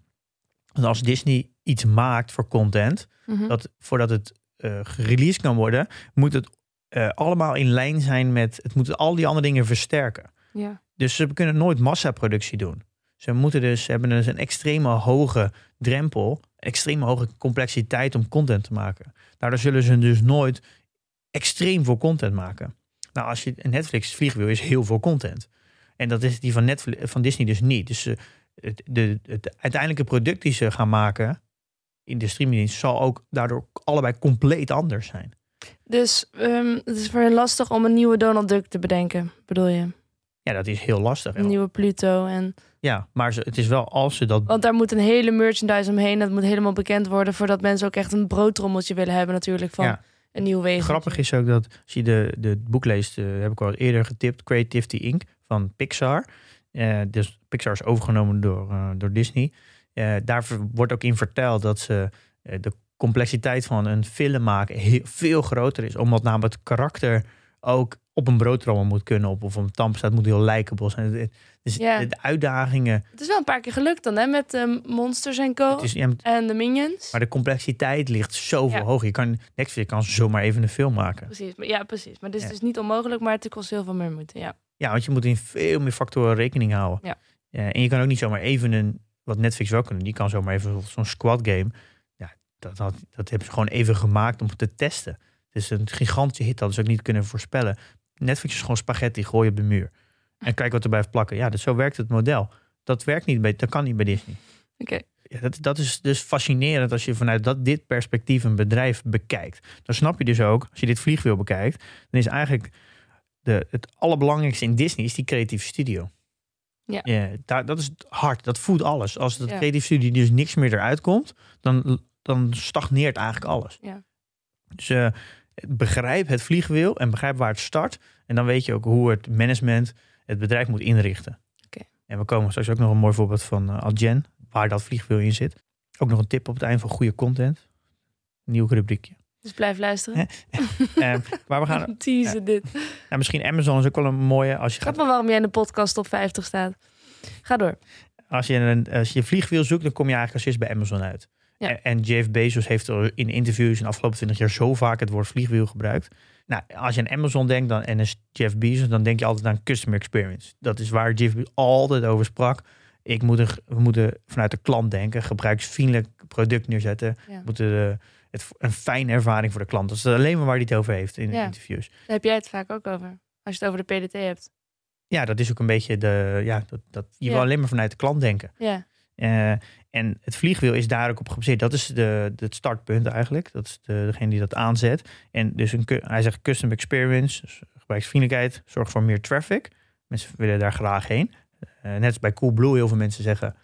Dat als Disney iets maakt voor content. Mhm. Dat voordat het eh gereleased kan worden. Moet het eh, allemaal in lijn zijn met. Het moet al die andere dingen versterken. Ja. Dus ze kunnen nooit massaproductie doen. Ze moeten dus, ze hebben dus een extreme hoge drempel, extreme hoge complexiteit om content te maken. Daardoor zullen ze dus nooit extreem veel content maken. Nou, als je een Netflix vliegwiel is heel veel content. En dat is die van, Netflix, van Disney dus niet. Dus eh, het, de, het uiteindelijke product die ze gaan maken in de streamingdienst zal ook daardoor allebei compleet anders zijn. Dus ehm, het is voor hen lastig om een nieuwe Donald Duck te bedenken, bedoel je? Ja, dat is heel lastig. Een nieuwe Pluto. En, Ja, maar ze, het is wel als ze dat want daar moet een hele merchandise omheen. Dat moet helemaal bekend worden voordat mensen ook echt een broodtrommeltje willen hebben natuurlijk van Ja. een nieuw wezen. Grappig is ook dat als je de, de boek leest, eh, heb ik al eerder getipt, Creativity Inc. van Pixar. Eh, dus Pixar is overgenomen door, eh, door Disney. Daar wordt ook in verteld dat ze de complexiteit van een film maken heel, veel groter is. Omdat namelijk het karakter ook op een broodtrommel moet kunnen. Op, of een tandpasta, het moet heel likable zijn. Het- Dus Ja. de uitdagingen. Het is wel een paar keer gelukt dan, hè? Met ehm, Monsters en Co. Het is, ja, En de Minions. maar de complexiteit ligt zoveel Ja. hoger. Je kan, Netflix kan zomaar even een film maken. Precies, maar- ja, precies. Maar het is dus niet onmogelijk, maar het kost heel veel meer moeite. Ja. Ja, want je moet in veel meer factoren rekening houden. Ja. Eh, en je kan ook niet zomaar even een, wat Netflix wel kunnen, die kan zomaar even zo'n squad game. Ja, dat, dat, dat hebben ze gewoon even gemaakt om te testen. Het is een gigantische hit, dat ze ook niet kunnen voorspellen. Netflix is gewoon spaghetti, gooi op de muur. En kijk wat er blijft plakken. Ja, dus zo werkt het model. Dat werkt niet bij, dat kan niet bij Disney. Oké. Ja, dat, dat is dus fascinerend als je vanuit dat, dit perspectief een bedrijf bekijkt. Dan snap je dus ook, als je dit vliegwiel bekijkt, dan is eigenlijk de, het allerbelangrijkste in Disney is die creatieve studio. Ja. daar, dat is hart, dat voedt alles. Als dat Ja. creatieve studio dus niks meer eruit komt, dan, dan stagneert eigenlijk alles. Ja. Dus eh, begrijp het vliegwiel en begrijp waar het start. En dan weet je ook hoe het management het bedrijf moet inrichten. Oké. En we komen straks ook nog een mooi voorbeeld van uh, Adjen, waar dat vliegwiel in zit. Ook nog een tip op het eind van goede content. Nieuw rubriekje. Dus blijf luisteren. Eh, maar we gaan, Teasen dit. nou, misschien Amazon is ook wel een mooie als je gaat, maar waarom jij in de podcast op 50 staat. Ga door. als je een als je vliegwiel zoekt, dan kom je eigenlijk als eerst bij Amazon uit. Ja. En, Jeff Bezos heeft er in interviews in de afgelopen 20 jaar zo vaak het woord vliegwiel gebruikt. Nou, als je aan Amazon denkt dan, en is Jeff Bezos, dan denk je altijd aan customer experience. Dat is waar Jeff Bezos altijd over sprak. Ik moet een, we moeten vanuit de klant denken, gebruiksvriendelijk product neerzetten. Ja. We moeten de, het, een fijne ervaring voor de klant. Dat is alleen maar waar hij het over heeft in Ja. interviews. Daar heb jij het vaak ook over. Als je het over de PDT hebt. Ja, dat is ook een beetje de, ja, dat, dat, je wil alleen maar vanuit de klant denken. Ja. Eh, en het vliegwiel is daar ook op gebaseerd. Dat is de, het startpunt eigenlijk. Dat is de, degene die dat aanzet. En dus een, hij zegt custom experience, dus gebruiksvriendelijkheid, zorgt voor meer traffic. Mensen willen daar graag heen. Eh, net als bij Coolblue, heel veel mensen zeggen,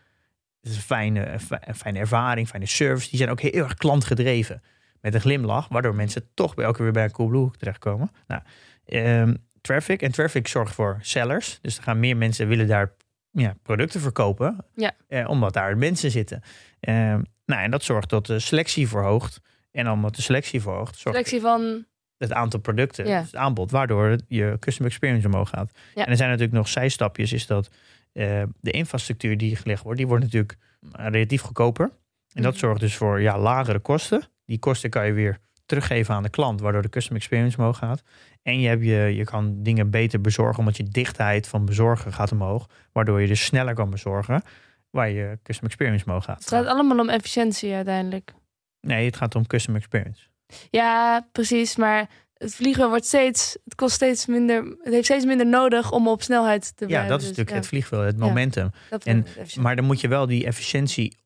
het is een fijne, fijne ervaring, fijne service. Die zijn ook heel erg klantgedreven. Met een glimlach, waardoor mensen toch bij elke keer weer bij Coolblue terechtkomen. Nou, ehm, traffic. En traffic zorgt voor sellers. Dus er gaan meer mensen willen daar ja, producten verkopen. Ja. Eh, omdat daar mensen zitten. Ehm, nou, en dat zorgt dat de selectie verhoogt. En omdat de selectie verhoogt, zorgt Selectie van... het aantal producten, Ja. dus het aanbod, waardoor je customer experience omhoog gaat. Ja. En er zijn natuurlijk nog zijstapjes, is dat eh, de infrastructuur die gelegd wordt, die wordt natuurlijk eh, relatief goedkoper. En dat Mhm. zorgt dus voor ja, lagere kosten. Die kosten kan je weer teruggeven aan de klant, waardoor de customer experience omhoog gaat. En je, hebt je, je kan dingen beter bezorgen, omdat je dichtheid van bezorgen gaat omhoog, waardoor je dus sneller kan bezorgen, waar je customer experience omhoog gaat. Het gaat allemaal om efficiëntie uiteindelijk. Nee, het gaat om custom experience. Ja, precies. Maar het vliegen wordt steeds, het kost steeds minder, het heeft steeds minder nodig om op snelheid te Ja, dat is Dus, natuurlijk ja, het vliegwiel, het momentum. en- Maar dan moet je wel die efficiëntie,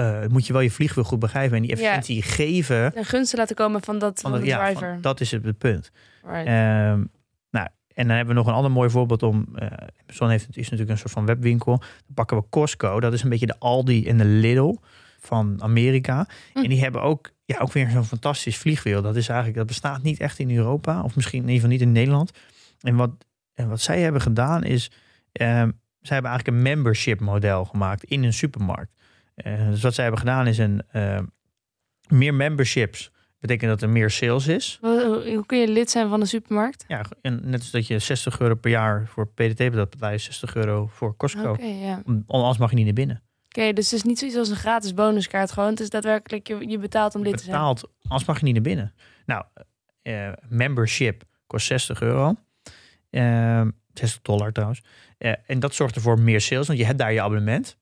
eh, moet je wel je vliegwiel goed begrijpen en die Ja. efficiëntie geven. een gunst te laten komen van dat van, Van de dat, ja, van- driver. dat is het, punt. Right. Ehm, nou, en dan hebben we nog een ander mooi voorbeeld om. eh Amazon heeft, is natuurlijk een soort van webwinkel. Dan pakken we Costco. Dat is een beetje de Aldi en de Lidl van Amerika. En die hebben ook, ja, ook weer zo'n fantastisch vliegwiel. Dat is eigenlijk, dat bestaat niet echt in Europa. Of misschien in ieder geval niet in Nederland. En wat, en wat zij hebben gedaan is. ehm, zij hebben eigenlijk een membership model gemaakt in een supermarkt. Eh, dus wat zij hebben gedaan is een ehm, meer memberships. Betekent dat er meer sales is. Hoe, hoe- kun je lid zijn van een supermarkt? Ja, en net als dat je 60 euro per jaar voor PDT betaalt, betaal je 60 euro voor Costco. Oké, ja. Anders mag je niet naar binnen. Oké, dus het is niet zoiets als een gratis bonuskaart gewoon. Het is daadwerkelijk, je, je betaalt om Je lid te zijn. betaalt, anders mag je niet naar binnen. Nou, eh, membership kost 60 euro. Eh, 60 dollar trouwens. Eh, en dat zorgt ervoor meer sales, want je hebt daar je abonnement.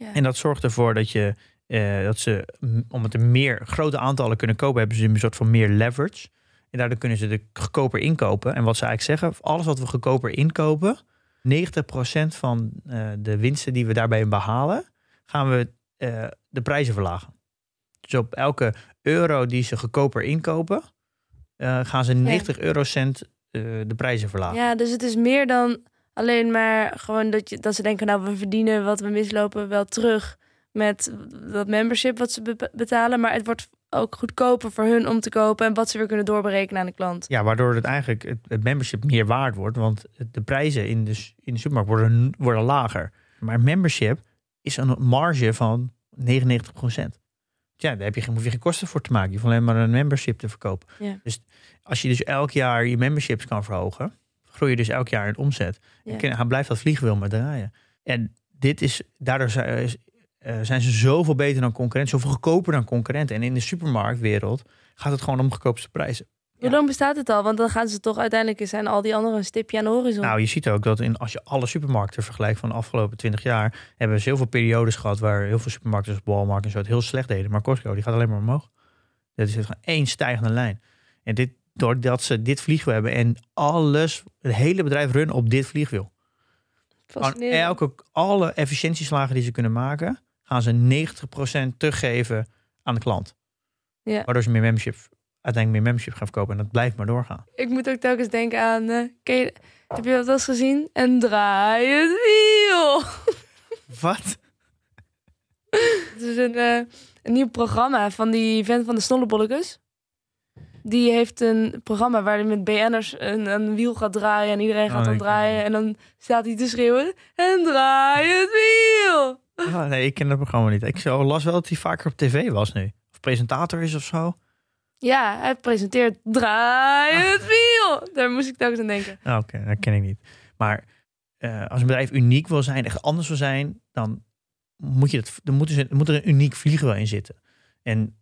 Ja. En dat zorgt ervoor dat je eh, dat ze, omdat er meer grote aantallen kunnen kopen, hebben ze een soort van meer leverage. En daardoor kunnen ze de goedkoper inkopen. En wat ze eigenlijk zeggen, alles wat we goedkoper inkopen, 90% van eh, de winsten die we daarbij behalen, gaan we eh, de prijzen verlagen. Dus op elke euro die ze goedkoper inkopen, gaan ze 90 eurocent eh, de prijzen verlagen. Ja, dus het is meer dan alleen maar gewoon dat, je, dat ze denken, nou, we verdienen wat we mislopen wel terug met dat membership wat ze be- betalen. Maar het wordt ook goedkoper voor hun om te kopen en wat ze weer kunnen doorberekenen aan de klant. Ja, waardoor het eigenlijk het, het membership meer waard wordt. Want de prijzen in de, in de supermarkt worden, worden lager. Maar membership is een marge van 99%. Ja, daar heb je geen, hoef je geen kosten voor te maken. Je hoeft alleen maar een membership te verkopen. Ja. Dus als je dus elk jaar je memberships kan verhogen, groei je dus elk jaar in omzet. Ja. En blijft dat vliegwiel maar draaien. En dit is, daardoor zijn, eh, zijn ze zoveel beter dan concurrenten, zoveel goedkoper dan concurrenten. En in de supermarktwereld gaat het gewoon om goedkoopste prijzen. Hoe lang bestaat het al? Want dan gaan ze toch uiteindelijk zijn al die anderen een stipje aan de horizon. Nou, je ziet ook dat in, als je alle supermarkten vergelijkt van de afgelopen 20 jaar, hebben we zoveel periodes gehad waar heel veel supermarkten zoals Walmart en zo het heel slecht deden. Maar Costco, die gaat alleen maar omhoog. Dat is gewoon één stijgende lijn. En dit, doordat ze dit vliegwiel hebben en alles, het hele bedrijf runnen op dit vliegwiel. Elke, alle efficiëntieslagen die ze kunnen maken, gaan ze 90% teruggeven aan de klant. Ja. Waardoor ze meer membership, uiteindelijk meer membership gaan verkopen. En dat blijft maar doorgaan. Ik moet ook telkens denken aan, eh, je- heb je dat wel eens gezien? En draai het wiel. Wat? Het is een, eh, een nieuw programma van die vent van de Snollebolletjes. Die heeft een programma waar hij met BN'ers een, een wiel gaat draaien. En iedereen Oh, gaat dan ik- draaien. En dan staat hij te schreeuwen. En draai het wiel. Ah, nee, ik ken dat programma niet. Ik las wel dat hij vaker op tv was nu. Of presentator is of zo. Ja, hij presenteert Draai Ah. het wiel. Daar moest ik telkens aan denken. Ah, Oké, dat ken ik niet. Maar eh, als een bedrijf uniek wil zijn, echt anders wil zijn, dan moet, je het, dan moeten ze, moet er een uniek vliegwiel in zitten. En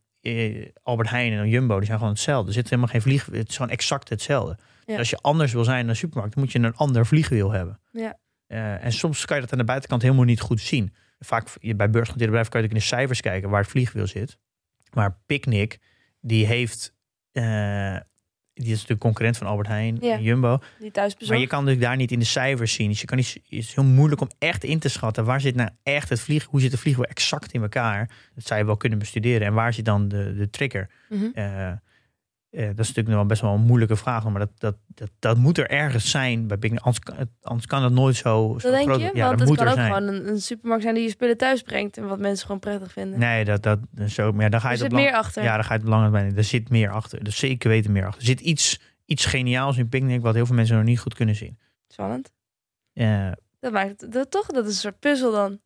Albert Heijn en Jumbo, die zijn gewoon hetzelfde. Er zit helemaal geen vliegwiel. Het is gewoon exact hetzelfde. Ja. Dus als je anders wil zijn dan een supermarkt, dan moet je een ander vliegwiel hebben. Ja. Eh, en soms kan je dat aan de buitenkant helemaal niet goed zien. Vaak bij beursgenoteerde bedrijven kan je ook in de cijfers kijken waar het vliegwiel zit. Maar Picnic, die heeft, eh, die is natuurlijk concurrent van Albert Heijn Ja. en Jumbo. Die Maar je kan natuurlijk daar niet in de cijfers zien. Dus je kan niet, het is heel moeilijk om echt in te schatten. Waar zit nou echt het vlieg? Hoe zit de vliegwiel exact in elkaar? Dat zou je wel kunnen bestuderen. En waar zit dan de, de trigger? Eh, eh, dat is natuurlijk nog wel best wel een moeilijke vraag. Maar dat, dat, dat, dat moet er ergens zijn. Bij Big, anders, anders kan het nooit zo, zo Dat denk groot je? Ja, Want dat het moet kan er ook zijn. gewoon een, een supermarkt zijn die je spullen thuis brengt. En wat mensen gewoon prettig vinden. Nee, dat, dat, zo, maar ja, dan ga je er het zit meer achter. Ja, daar ga je het belangrijk bij. Er zit meer achter. Er zeker weten meer achter. Er zit iets, iets geniaals in Picnic wat heel veel mensen nog niet goed kunnen zien. Spannend. Dat maakt het dat, toch? Dat is een soort puzzel dan.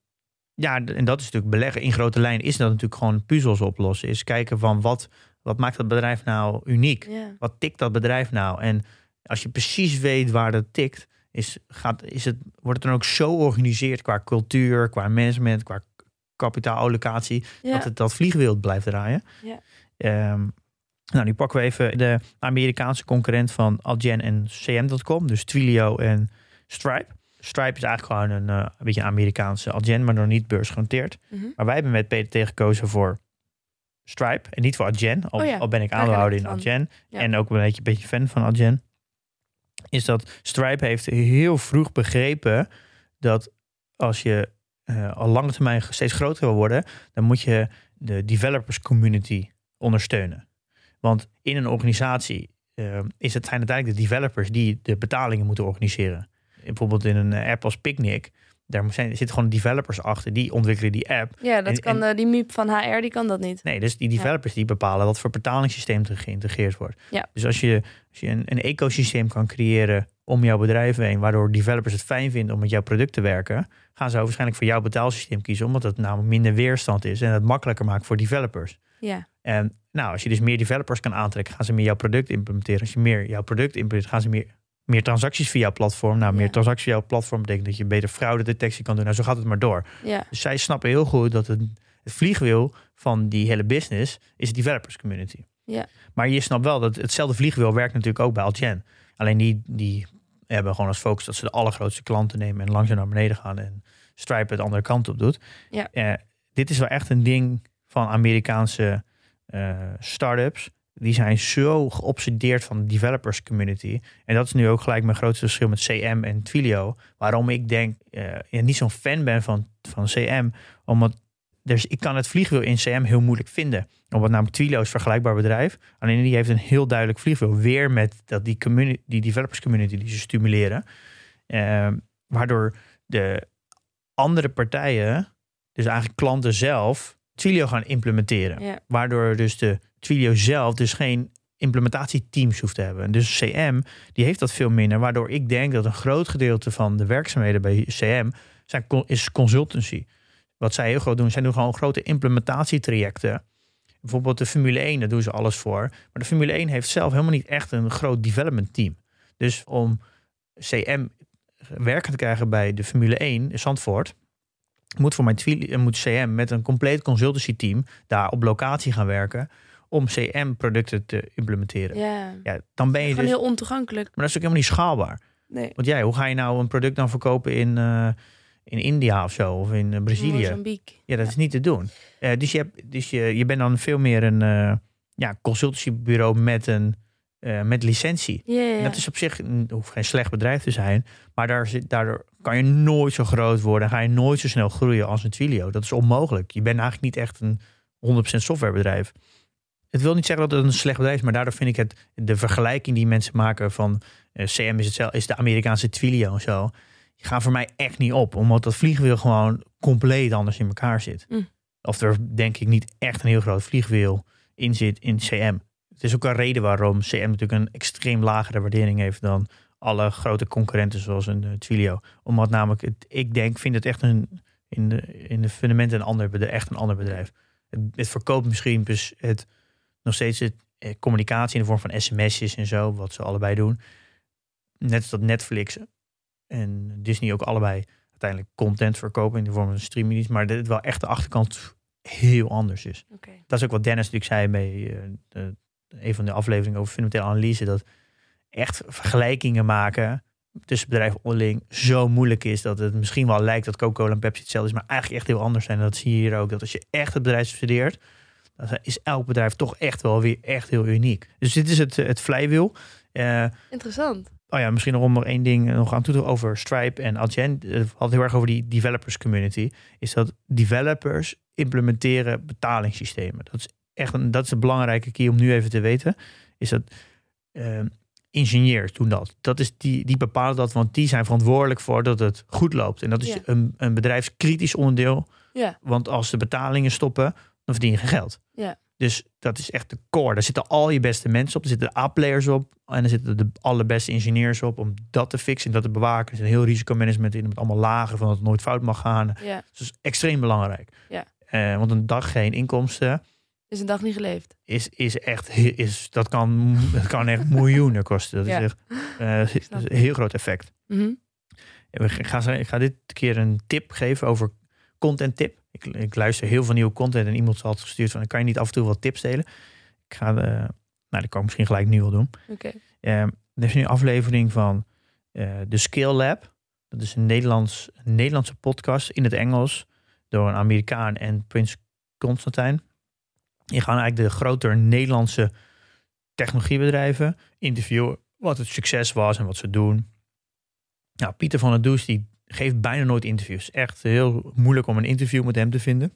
Ja, en dat is natuurlijk beleggen. In grote lijnen is dat natuurlijk gewoon puzzels oplossen. Is kijken van wat, wat maakt dat bedrijf nou uniek? Wat tikt dat bedrijf nou? En als je precies weet waar dat tikt, is, gaat, is het, wordt het dan ook zo georganiseerd qua cultuur, qua management, qua kapitaalallocatie, dat het dat vliegwiel blijft draaien. Ehm, nou, nu pakken we even de Amerikaanse concurrent van Adyen en CM.com, dus Twilio en Stripe. Stripe is eigenlijk gewoon een, eh, een beetje een Amerikaanse Adyen, maar nog niet beursgenoteerd. Mhm. Maar wij hebben met PTT gekozen voor Stripe en niet voor Adyen. Al, Oh ja, al ben ik aandeelhouder in. Adyen. Ja. En ook een beetje, een beetje fan van Adyen. Is dat Stripe heeft heel vroeg begrepen dat als je eh, al lange termijn steeds groter wil worden, dan moet je de developers community ondersteunen. Want in een organisatie eh, is het, zijn uiteindelijk de developers die de betalingen moeten organiseren. Bijvoorbeeld in een app als Picnic, daar zijn, zitten gewoon developers achter die ontwikkelen die app. Ja, dat En- kan eh, die MIP van HR, die kan dat niet. Nee, dus die developers die bepalen wat voor betalingssysteem er geïntegreerd wordt. Ja. Dus als je, als je een, een ecosysteem kan creëren om jouw bedrijf heen, waardoor developers het fijn vinden om met jouw product te werken, gaan ze waarschijnlijk voor jouw betaalsysteem kiezen, omdat het namelijk minder weerstand is en het makkelijker maakt voor developers. Ja, En nou, als je dus meer developers kan aantrekken, gaan ze meer jouw product implementeren. Als je meer jouw product implementeert, gaan ze meer, meer transacties via jouw platform. Nou, meer Ja. transacties via jouw platform betekent dat je beter fraudedetectie kan doen. Nou, zo gaat het maar door. ja, Dus zij snappen heel goed dat het, het vliegwiel van die hele business is de developers community. Ja. Maar je snapt wel dat hetzelfde vliegwiel werkt natuurlijk ook bij Algen. Alleen die, die hebben gewoon als focus dat ze de allergrootste klanten nemen en langzaam naar beneden gaan en Stripe het de andere kant op doet. Ja. Eh, dit is wel echt een ding van Amerikaanse eh startups. Die zijn zo geobsedeerd van de developers community. En dat is nu ook gelijk mijn grootste verschil met CM en Twilio. Waarom ik denk, ja, niet zo'n fan ben van, van CM. Omdat dus ik kan het vliegwiel in CM heel moeilijk vinden. Omdat namelijk Twilio is een vergelijkbaar bedrijf. Alleen die heeft een heel duidelijk vliegwiel. Weer met dat die, community, die developers community die ze stimuleren. Eh, waardoor de andere partijen, dus eigenlijk klanten zelf, Twilio gaan implementeren. ja. Waardoor dus de Twilio zelf dus geen implementatieteams hoeft te hebben. Dus CM, die heeft dat veel minder. Waardoor ik denk dat een groot gedeelte van de werkzaamheden bij CM zijn, is consultancy. Wat zij heel groot doen, zij doen gewoon grote implementatietrajecten. Bijvoorbeeld de Formule 1, daar doen ze alles voor. Maar de Formule 1 heeft zelf helemaal niet echt een groot development team. Dus om CM werken te krijgen bij de Formule 1 in Zandvoort, moet voor mijn moet CM met een compleet consultancy team daar op locatie gaan werken om CM-producten te implementeren. Ja. ja. dan ben je Gewoon dus. heel ontoegankelijk. Maar dat is ook helemaal niet schaalbaar. Nee. Want jij, hoe ga je nou een product dan verkopen in, eh, in India of zo, of in eh, Brazilië? Mozambique. Ja, dat is niet te doen. Eh, dus je, hebt, dus je, je bent dan veel meer een ja, consultancybureau met een met licentie. Ja, ja, En dat is op zich hoeft geen slecht bedrijf te zijn. Maar daar zit, daardoor kan je nooit zo groot worden. Ga je nooit zo snel groeien als een Twilio. Dat is onmogelijk. Je bent eigenlijk niet echt een 100% softwarebedrijf. Het wil niet zeggen dat het een slecht bedrijf is. Maar daardoor vind ik het de vergelijking die mensen maken van eh, CM is, hetzelfde, is de Amerikaanse Twilio en zo. Die gaan voor mij echt niet op. Omdat dat vliegwiel gewoon compleet anders in elkaar zit. Mm. Of er denk ik niet echt een heel groot vliegwiel in zit in CM. Het is ook een reden waarom CM natuurlijk een extreem lagere waardering heeft dan alle grote concurrenten zoals een uh, Twilio. Omdat namelijk, het, ik denk, vind het echt een, in de, in de fundamenten een ander bedrijf, echt een ander bedrijf. Het, het verkoopt misschien dus het, nog steeds het, eh, communicatie in de vorm van sms'jes en zo, wat ze allebei doen. Net als dat Netflix en Disney ook allebei uiteindelijk content verkopen in de vorm van streaming. Maar dat het wel echt de achterkant heel anders is. Dat is ook wat Dennis natuurlijk zei bij uh, de, een van de afleveringen over fundamentele analyse. Dat echt vergelijkingen maken tussen bedrijven onderling zo moeilijk is. Dat het misschien wel lijkt dat Coca-Cola en Pepsi hetzelfde is. Maar eigenlijk echt heel anders zijn. En dat zie je hier ook. Dat als je echt het bedrijf studeert. Dan is elk bedrijf toch echt wel weer echt heel uniek. Dus dit is het, het vlijwiel. Uh, Interessant. Oh ja, misschien nog om nog één ding nog aan toe te voegen over Stripe en Adyen. We hadden heel erg over die developers community. Is dat developers implementeren betalingssystemen. Dat is echt een, dat is een belangrijke key om nu even te weten. Is dat uh, ingenieurs doen dat. Dat is die, die bepalen dat, want die zijn verantwoordelijk voor dat het goed loopt. En dat is een, een bedrijfskritisch onderdeel. Ja. Want als de betalingen stoppen, dan verdien je geen geld. Ja. Dus dat is echt de core. Daar zitten al je beste mensen op. Er zitten de A-players op. En er zitten de allerbeste ingenieurs op. Om dat te fixen en dat te bewaken. Er is een heel risicomanagement in. Met allemaal lagen van dat het nooit fout mag gaan. Ja. Dus dat is extreem belangrijk. Ja. Eh, want een dag geen inkomsten Is een dag niet geleefd. is, is echt... Is, dat, kan, dat kan echt miljoenen kosten. Dat Ja. is echt eh, een heel groot effect. En we gaan, ik ga dit keer een tip geven over content tip. Ik, ik luister heel veel nieuwe content en iemand had gestuurd van... kan je niet af en toe wat tips delen? Ik ga... De, nou, dat kan ik misschien gelijk nu wel doen. Oké. Um, er is nu een aflevering van uh, de Skill Lab. Dat is een, Nederlands, een Nederlandse podcast in het Engels... door een Amerikaan en Prins Constantijn. Die gaan eigenlijk de grotere Nederlandse technologiebedrijven interviewen. Wat het succes was en wat ze doen. Nou, Pieter van der Does die geeft bijna nooit interviews. Echt heel moeilijk om een interview met hem te vinden.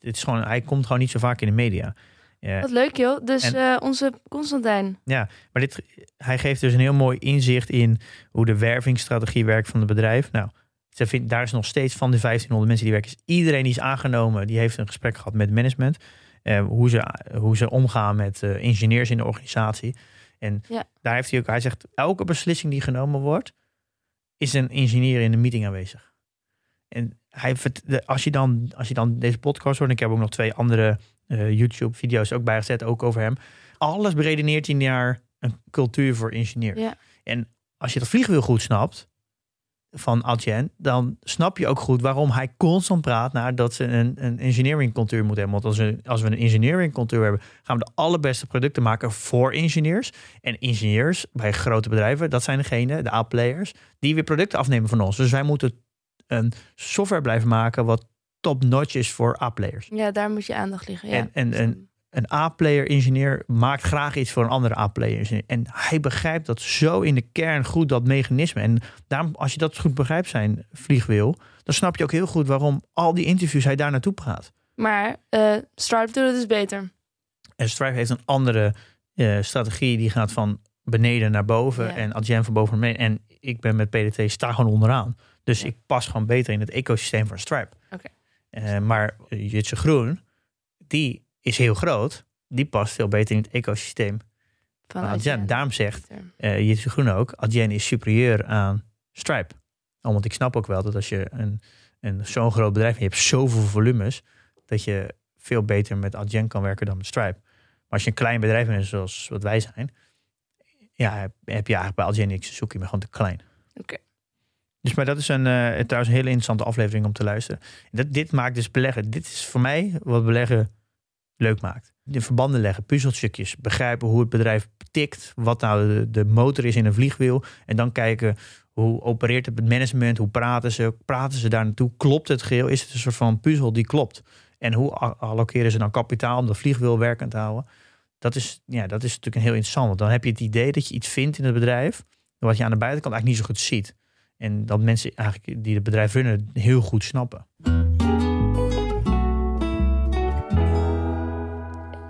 Het is gewoon, hij komt gewoon niet zo vaak in de media. Ja, Wat leuk joh. Dus En- eh, onze Constantijn. ja, maar dit, hij geeft dus een heel mooi inzicht in hoe de wervingsstrategie werkt van het bedrijf. Nou, ze vindt, daar is nog steeds van de 1500 mensen die werken. is iedereen die is aangenomen, die heeft een gesprek gehad met management. Eh, hoe, ze, hoe ze omgaan met eh, ingenieurs in de organisatie. En Ja. daar heeft hij ook, hij zegt, elke beslissing die genomen wordt, is een ingenieur in de meeting aanwezig. En hij, als, je dan, als je dan deze podcast hoort, en ik heb ook nog twee andere eh, YouTube-video's ook bijgezet, ook over hem. Alles beredeneert hij naar een cultuur voor ingenieurs. Ja. En als je dat vliegwiel goed snapt van Adyen, dan snap je ook goed waarom hij constant praat naar dat ze een, een engineering cultuur moeten hebben. Want als we, als we een engineering cultuur hebben, gaan we de allerbeste producten maken voor ingenieurs. En ingenieurs bij grote bedrijven, dat zijn degene, de A-players, die weer producten afnemen van ons. Dus wij moeten een software blijven maken wat top-notch is voor A-players. Ja, daar moet je aandacht liggen. Ja. En- en- en- Een A-player ingenieur maakt graag iets voor een andere A-player ingenieur. En hij begrijpt dat zo in de kern goed, dat mechanisme. En daarom, als je dat goed begrijpt, zijn vliegwiel, dan snap je ook heel goed waarom al die interviews hij daar naartoe praat. Maar eh Stripe doet het dus beter. En Stripe heeft een andere eh, strategie, die gaat van beneden naar boven Ja. en Adyen van boven naar beneden. En ik ben met PDT sta gewoon onderaan. Dus Ja. ik pas gewoon beter in het ecosysteem van Stripe. Oké. Eh, maar Jitse Groen, die is heel groot. Die past veel beter in het ecosysteem Van Adyen. Daarom zegt Beter. eh Jitse Groen ook, Adyen is superieur aan Stripe. Oh, want ik snap ook wel dat als je een, een zo'n groot bedrijf en je hebt zoveel volumes, dat je veel beter met Adyen kan werken dan met Stripe. Maar als je een klein bedrijf bent, zoals wat wij zijn, ja, heb, je eigenlijk bij Adyen niks, zoek je maar gewoon te klein. Oké. Dus maar dat is een, eh, trouwens een hele interessante aflevering om te luisteren. Dat, dit maakt dus beleggen. Dit is voor mij wat beleggen leuk maakt. De verbanden leggen, puzzelstukjes, begrijpen hoe het bedrijf tikt, wat nou de, de motor is in een vliegwiel. En dan kijken hoe opereert het management, hoe praten ze, praten ze daar naartoe, klopt het geheel, is het een soort van puzzel die klopt. En hoe allokeren ze dan kapitaal om dat vliegwiel werkend te houden. Dat is, ja, dat is natuurlijk een heel interessant. Want dan heb je het idee dat je iets vindt in het bedrijf, wat je aan de buitenkant eigenlijk niet zo goed ziet. En dat mensen eigenlijk die het bedrijf runnen heel goed snappen.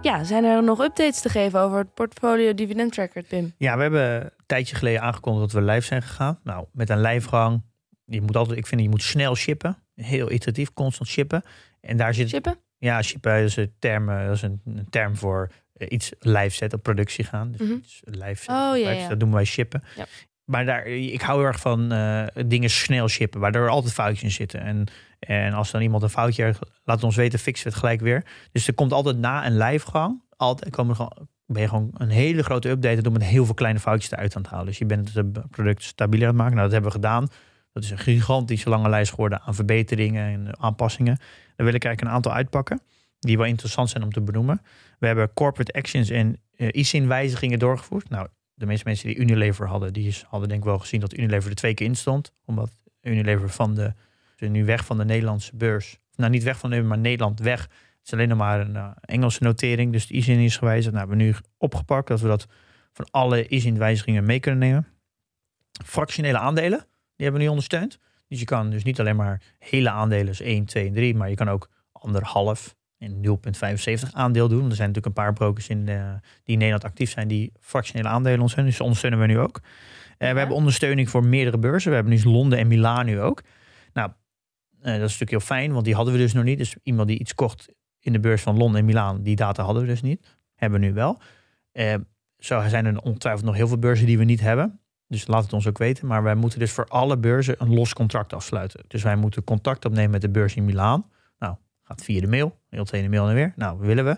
Ja, zijn er nog updates te geven over het portfolio dividend tracker, Pim? Ja, we hebben een tijdje geleden aangekondigd dat we live zijn gegaan. Nou, met een lijfgang. Je moet altijd, ik vind, je moet snel shippen. Heel iteratief, constant shippen. En daar zit, ja, shippen is een term, eh, dat is een, een term voor eh, iets live zetten, op productie gaan. Dus Mhm. iets live zetten, Oh, ja, dat noemen wij shippen. Ja. Maar daar, ik hou heel erg van eh, dingen snel shippen, waardoor er altijd foutjes in zitten. En, en als dan iemand een foutje heeft, laat ons weten, fixen we het gelijk weer. Dus er komt altijd na een lijfgang, altijd komen er ben je gewoon een hele grote update te doen met heel veel kleine foutjes eruit aan het halen. Dus je bent het product stabieler aan het maken. Nou, dat hebben we gedaan. Dat is een gigantische lange lijst geworden aan verbeteringen en aanpassingen. Daar wil ik eigenlijk een aantal uitpakken, die wel interessant zijn om te benoemen. We hebben corporate actions en eh ISIN wijzigingen doorgevoerd. Nou, de meeste mensen die Unilever hadden, die hadden denk ik wel gezien dat Unilever er twee keer in stond. Omdat Unilever van de, nu weg van de Nederlandse beurs. Nou, niet weg van de maar Nederland weg. Het is alleen nog maar een eh, Engelse notering. Dus de ISIN is gewijzigd. Nou, we hebben nu opgepakt dat we dat van alle ISIN-wijzigingen mee kunnen nemen. Fractionele aandelen, die hebben we nu ondersteund. Dus je kan dus niet alleen maar hele aandelen, dus 1, 2 en 3, maar je kan ook anderhalf en 0,75 aandeel doen. Er zijn natuurlijk een paar brokers in, eh, die in Nederland actief zijn die fractionele aandelen ondersteunen. Dus ondersteunen we nu ook. Eh, Ja. We hebben ondersteuning voor meerdere beurzen. We hebben nu Londen en Milaan nu ook. Nou, eh, dat is natuurlijk heel fijn, want die hadden we dus nog niet. Dus iemand die iets kocht in de beurs van Londen en Milaan, die data hadden we dus niet. Hebben we nu wel. Eh, zo zijn er ongetwijfeld nog heel veel beurzen die we niet hebben. Dus laat het ons ook weten. Maar wij moeten dus voor alle beurzen een los contract afsluiten. Dus wij moeten contact opnemen met de beurs in Milaan. Nou, gaat via de mail. Heel tweede mail en weer. Nou, willen we.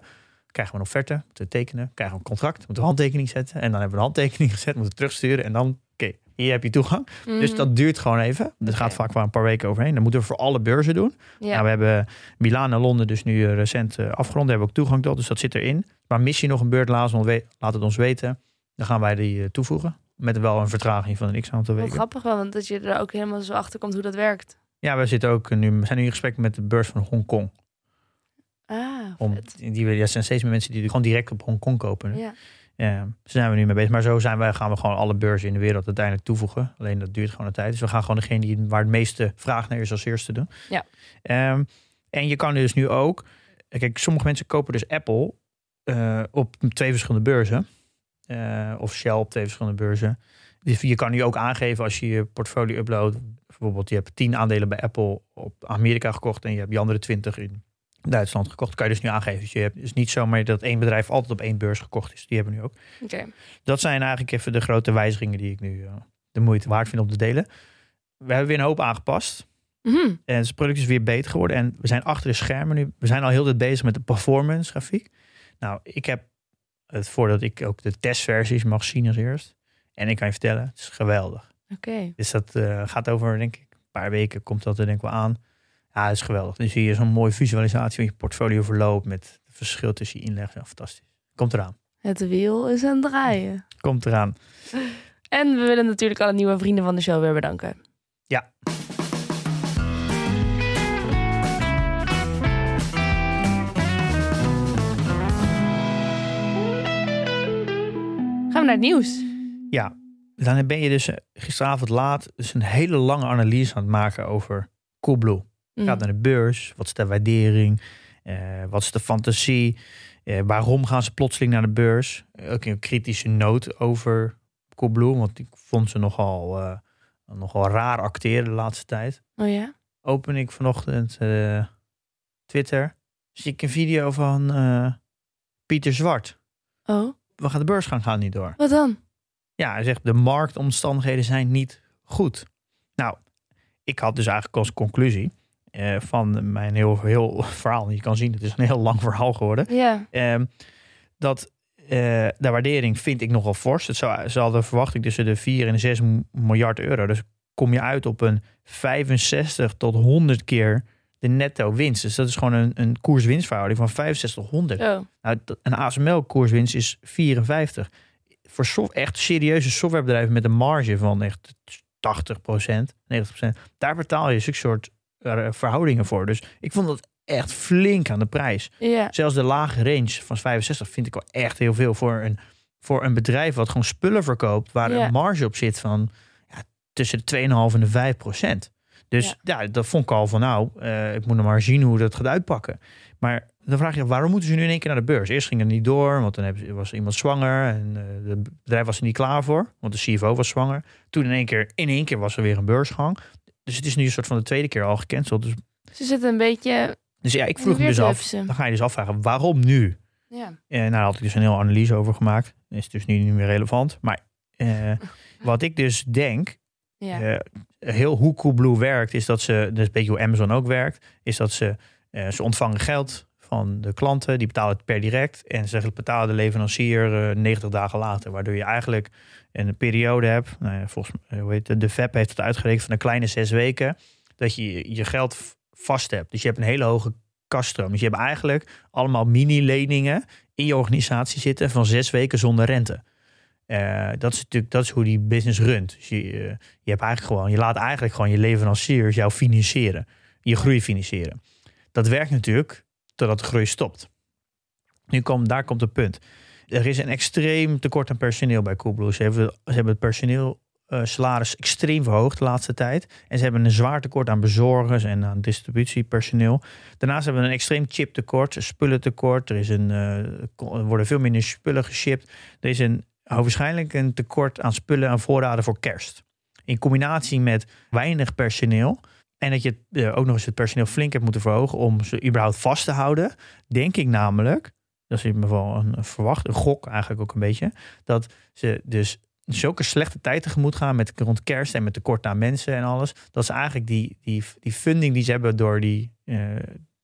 Krijgen we een offerte, moeten we tekenen. Krijgen we een contract, moeten we een handtekening zetten. En dan hebben we een handtekening gezet, moeten we terugsturen. En dan, oké, hier heb je toegang. Dus Mhm. dat duurt gewoon even. Dat gaat vaak wel een paar weken overheen. Dat moeten we voor alle beurzen doen. Ja. Nou, we hebben Milaan en Londen dus nu eh, recent eh, afgerond. Daar hebben we ook toegang tot, dus dat zit erin. Maar mis je nog een beurt, laat, het ons weten. Dan gaan wij die eh, toevoegen. Met wel een vertraging van een x aantal Wat weken. grappig wel, want dat je er ook helemaal zo achter komt hoe dat werkt. Ja, we, zitten ook nu, we zijn nu in gesprek met de beurs van Hongkong. Ah, Om, die, er zijn steeds meer mensen die gewoon direct op Hongkong kopen. Ja. Ja, daar zijn we nu mee bezig. Maar zo zijn wij, gaan we gewoon alle beurzen in de wereld uiteindelijk toevoegen. Alleen dat duurt gewoon een tijd. Dus we gaan gewoon degene die, waar het meeste vraag naar is als eerste doen. Ja. Ehm, en je kan dus nu ook... Kijk, sommige mensen kopen dus Apple eh, op twee verschillende beurzen. Eh, of Shell op twee verschillende beurzen. Dus je kan nu ook aangeven als je je portfolio uploadt. Bijvoorbeeld je hebt 10 aandelen bij Apple op Amerika gekocht. En je hebt die andere 20 in Duitsland gekocht. Kan je dus nu aangeven. Dus je hebt dus niet zomaar dat één bedrijf altijd op één beurs gekocht is. Die hebben we nu ook. Oké. Dat zijn eigenlijk even de grote wijzigingen die ik nu eh, de moeite waard vind om te delen. We hebben weer een hoop aangepast. Mhm. En het product is weer beter geworden. En we zijn achter de schermen nu. We zijn al heel tijd bezig met de performance grafiek. Nou, ik heb het voordat ik ook de testversies mag zien als eerst. En ik kan je vertellen, het is geweldig. Oké. Dus dat eh, gaat over, denk ik, een paar weken komt dat er denk ik wel aan. Ja, is geweldig. Dan zie je zo'n mooie visualisatie van je portfolio verloop met het verschil tussen je inleg. Ja, fantastisch. Komt eraan. Het wiel is aan het draaien. Komt eraan. En we willen natuurlijk alle nieuwe vrienden van de show weer bedanken. Ja. Gaan we naar het nieuws. Ja, dan ben je dus eh, gisteravond laat dus een hele lange analyse aan het maken over Coolblue. Mm. Gaat naar de beurs, wat is de waardering, eh, wat is de fantasie, eh, waarom gaan ze plotseling naar de beurs? Ook een kritische noot over Coolblue, want ik vond ze nogal, eh, nogal raar acteren de laatste tijd. Oh ja? Open ik vanochtend Twitter, zie ik een video van Pieter Zwart. Oh, We gaan de beursgang gaat niet door. wat dan? Ja, hij zegt de marktomstandigheden zijn niet goed. Nou, ik had dus eigenlijk als conclusie eh, van mijn heel, heel verhaal, je kan zien, het is een heel lang verhaal geworden, Ja. ehm, dat eh, de waardering vind ik nogal fors. Het zou, ze hadden verwachting tussen de 4 en de 6 miljard euro. Dus kom je uit op een 65 tot 100 keer de netto winst. Dus dat is gewoon een, een koers-winstverhouding van 65 tot 100. Oh, Nou, een ASML-koerswinst is 54. Voor soft, echt serieuze softwarebedrijven met een marge van echt 80% 90% daar betaal je zulke soort verhoudingen voor. Dus ik vond dat echt flink aan de prijs. ja. Zelfs de lage range van 65 vind ik wel echt heel veel voor een, voor een bedrijf wat gewoon spullen verkoopt waar Ja. een marge op zit van ja, tussen de 2,5 en de 5 procent. Dus ja. dat vond ik al van nou, eh, ik moet nog maar zien hoe dat gaat uitpakken. Maar dan vraag je waarom moeten ze nu in één keer naar de beurs? Eerst ging het niet door, want dan was iemand zwanger en eh het bedrijf was er niet klaar voor, want de CFO was zwanger. Toen in één keer, in één keer was er weer een beursgang. Dus het is nu een soort van de tweede keer al gecanceld. Dus, Ze zitten een beetje... dus ja, ik vroeg me dus af, dan ga je dus afvragen, waarom nu? Ja. En nou, daar had ik dus een hele analyse over gemaakt. Is dus nu niet meer relevant. Maar eh, wat ik dus denk, Ja. eh, heel hoe Coolblue werkt, is dat ze, dat is een beetje hoe Amazon ook werkt, is dat ze, eh, ze ontvangen geld van de klanten, die betalen het per direct en ze betalen de leverancier eh, 90 dagen later, waardoor je eigenlijk een periode hebt, nou ja, volgens mij, hoe de FEP heeft het uitgerekend van een kleine zes weken, dat je je geld vast hebt. Dus je hebt een hele hoge kaststroom. Dus je hebt eigenlijk allemaal mini-leningen in je organisatie zitten van zes weken zonder rente. Eh, dat is natuurlijk dat is hoe die business runt. Dus je, eh, je hebt eigenlijk gewoon, je laat eigenlijk gewoon je leveranciers jou financieren, je groei financieren. Dat werkt natuurlijk totdat de groei stopt. Nu komt, daar komt het punt. Er is een extreem tekort aan personeel bij Coolblue. Ze hebben, ze hebben het personeel eh, extreem verhoogd de laatste tijd. En ze hebben een zwaar tekort aan bezorgers en aan distributiepersoneel. Daarnaast hebben we een extreem chiptekort, spullentekort. Er, is een, eh, worden veel minder spullen geshipped. Er is een, waarschijnlijk een tekort aan spullen en voorraden voor kerst. In combinatie met weinig personeel. En dat je eh, ook nog eens het personeel flink hebt moeten verhogen om ze überhaupt vast te houden. Denk ik namelijk, dat is in ieder geval een een verwacht, een gok eigenlijk ook een beetje. Dat ze dus zulke slechte tijd tegemoet gaan met rond kerst en met tekort aan mensen en alles. Dat ze eigenlijk die, die, die funding die ze hebben door die. eh,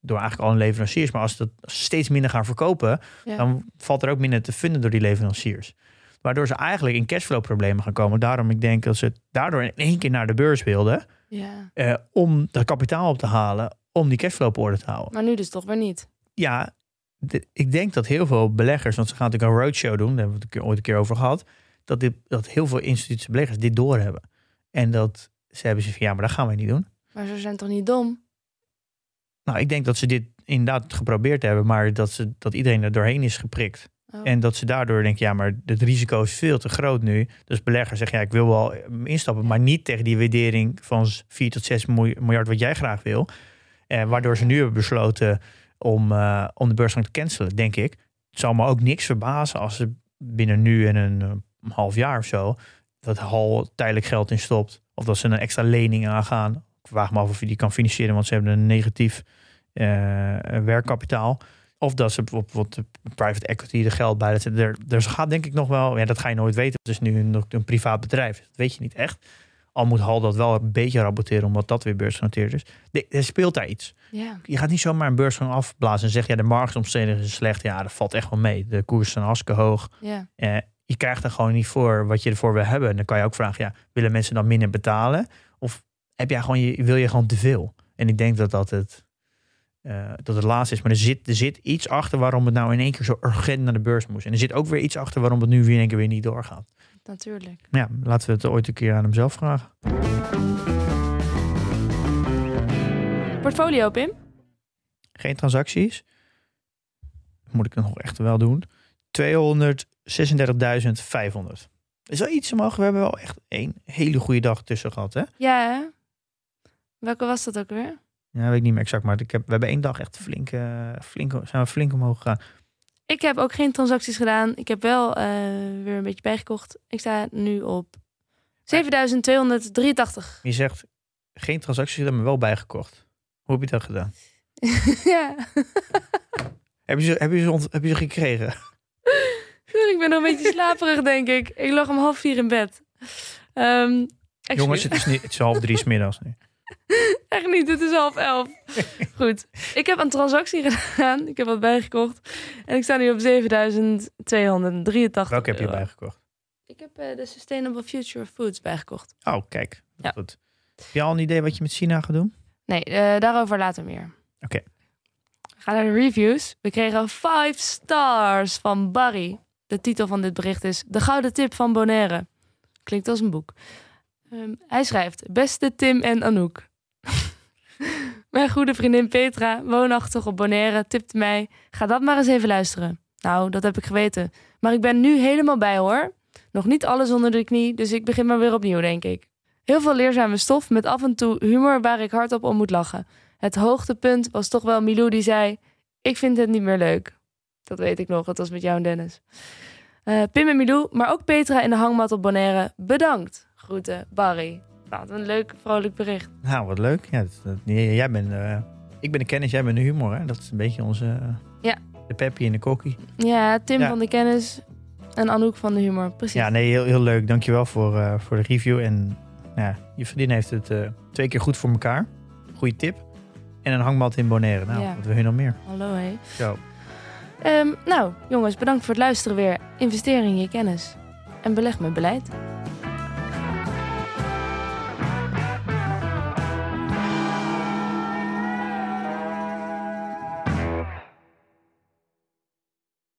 door eigenlijk al hun leveranciers. Maar als, dat, ze steeds minder gaan verkopen, Ja. dan valt er ook minder te vinden door die leveranciers. Waardoor ze eigenlijk in cashflow problemen gaan komen. Daarom ik denk dat ze daardoor in één keer naar de beurs wilden. Ja. eh, om dat kapitaal op te halen. Om die cashflow op orde te houden. Maar nu dus toch weer niet. Ja, de- ik denk dat heel veel beleggers, want ze gaan natuurlijk een roadshow doen, daar hebben we het ooit een keer over gehad, dat, dit, dat heel veel institutionele beleggers dit doorhebben. En dat ze hebben ze van ja, maar dat gaan wij niet doen. Maar ze zijn toch niet dom? Nou, ik denk dat ze dit inderdaad geprobeerd hebben, maar dat, ze, dat iedereen er doorheen is geprikt. Oh. En dat ze daardoor denken, ja, maar het risico is veel te groot nu. Dus beleggers zeggen, ja, ik wil wel instappen, maar niet tegen die waardering van 4 tot 6 miljard wat jij graag wil. Eh, waardoor ze nu hebben besloten om, eh, om de beursgang te cancelen, denk ik. Het zal me ook niks verbazen als ze binnen nu en een, half jaar of zo dat Hal tijdelijk geld in stopt. Of dat ze een extra lening aangaan. Ik vraag me af of je die kan financieren, want ze hebben een negatief eh, werkkapitaal. Of dat ze bijvoorbeeld de private equity er geld bij. Dat ze er, dus gaat denk ik nog wel, ja, dat ga je nooit weten. Het is nu een, een privaat bedrijf. Dat weet je niet echt. Al moet Hal dat wel een beetje rapporteren, omdat dat weer beursgenoteerd is. De, er speelt daar iets. Je gaat niet zomaar een beursgang afblazen en zeggen, ja, de marktomstandigheden zijn slecht. Ja, dat valt echt wel mee. De koersen zijn hartstikke hoog. Eh, je krijgt er gewoon niet voor wat je ervoor wil hebben. En dan kan je ook vragen, ja, willen mensen dan minder betalen? Of heb jij gewoon, je, wil je gewoon te veel? En ik denk dat dat het, eh, dat het laatste is. Maar er zit, er zit iets achter waarom het nou in één keer zo urgent naar de beurs moest. En er zit ook weer iets achter waarom het nu weer in één keer weer niet doorgaat. Natuurlijk. Ja, laten we het ooit een keer aan hem zelf vragen. Portfolio, Pim? Geen transacties. Moet ik nog echt wel doen. 236.500. Is wel iets omhoog. We hebben wel echt één hele goede dag tussen gehad, hè? Ja, hè? Welke was dat ook weer? Ja, weet ik niet meer exact. Maar ik heb, we hebben één dag echt flink, eh, flink, zijn we flink omhoog gegaan. Ik heb ook geen transacties gedaan. Ik heb wel eh, weer een beetje bijgekocht. Ik sta nu op 7283. Je zegt geen transacties gedaan, maar wel bijgekocht. Hoe heb je dat gedaan? ja. Heb je ze, heb je ze, ont- heb je ze gekregen? ik ben nog een beetje slaperig, denk ik. Ik lag om half vier in bed. Ehm. Jongens, het is, niet, het is half drie 's middags nu. Echt niet, het is half elf. Goed. Ik heb een transactie gedaan. Ik heb wat bijgekocht. En ik sta nu op 7283 Welke heb je euro. bijgekocht? Ik heb eh, de Sustainable Future Foods bijgekocht. Oh, kijk. Ja. Goed. Heb je al een idee wat je met China gaat doen? Nee, eh, daarover later meer. Oké. We gaan naar de reviews. We kregen 5 stars van Barry. De titel van dit bericht is De Gouden Tip van Bonaire. Klinkt als een boek. Ehm, hij schrijft: Beste Tim en Anouk. Mijn goede vriendin Petra, woonachtig op Bonaire, tipte mij: Ga dat maar eens even luisteren. Nou, dat heb ik geweten. Maar ik ben nu helemaal bij hoor. Nog niet alles onder de knie, dus ik begin maar weer opnieuw, denk ik. Heel veel leerzame stof met af en toe humor waar ik hardop om moet lachen. Het hoogtepunt was toch wel Milou die zei: Ik vind het niet meer leuk. Dat weet ik nog, dat was met jou en Dennis. Eh, Pim en Milou, maar ook Petra in de hangmat op Bonaire. Bedankt. Groeten, Barry. Nou, wat een leuk, vrolijk bericht. Nou, wat leuk. Ja, dat, dat- jij bent, eh, ik ben de kennis, jij bent de humor. Hè? Dat is een beetje onze... eh, Ja. De peppy en de kokkie. Ja, Tim Ja. van de kennis en Anouk van de humor. Precies. Ja, nee, heel, heel leuk. Dankjewel voor, eh voor de review. En ja, je vriendin heeft het twee keer goed voor elkaar. Goeie tip. En een hangmat in Bonaire. Nou, Ja. wat wil je nog meer? Hallo, hé. Zo. Ehm, nou, jongens, bedankt voor het luisteren weer. Investeer in je kennis. En beleg met beleid.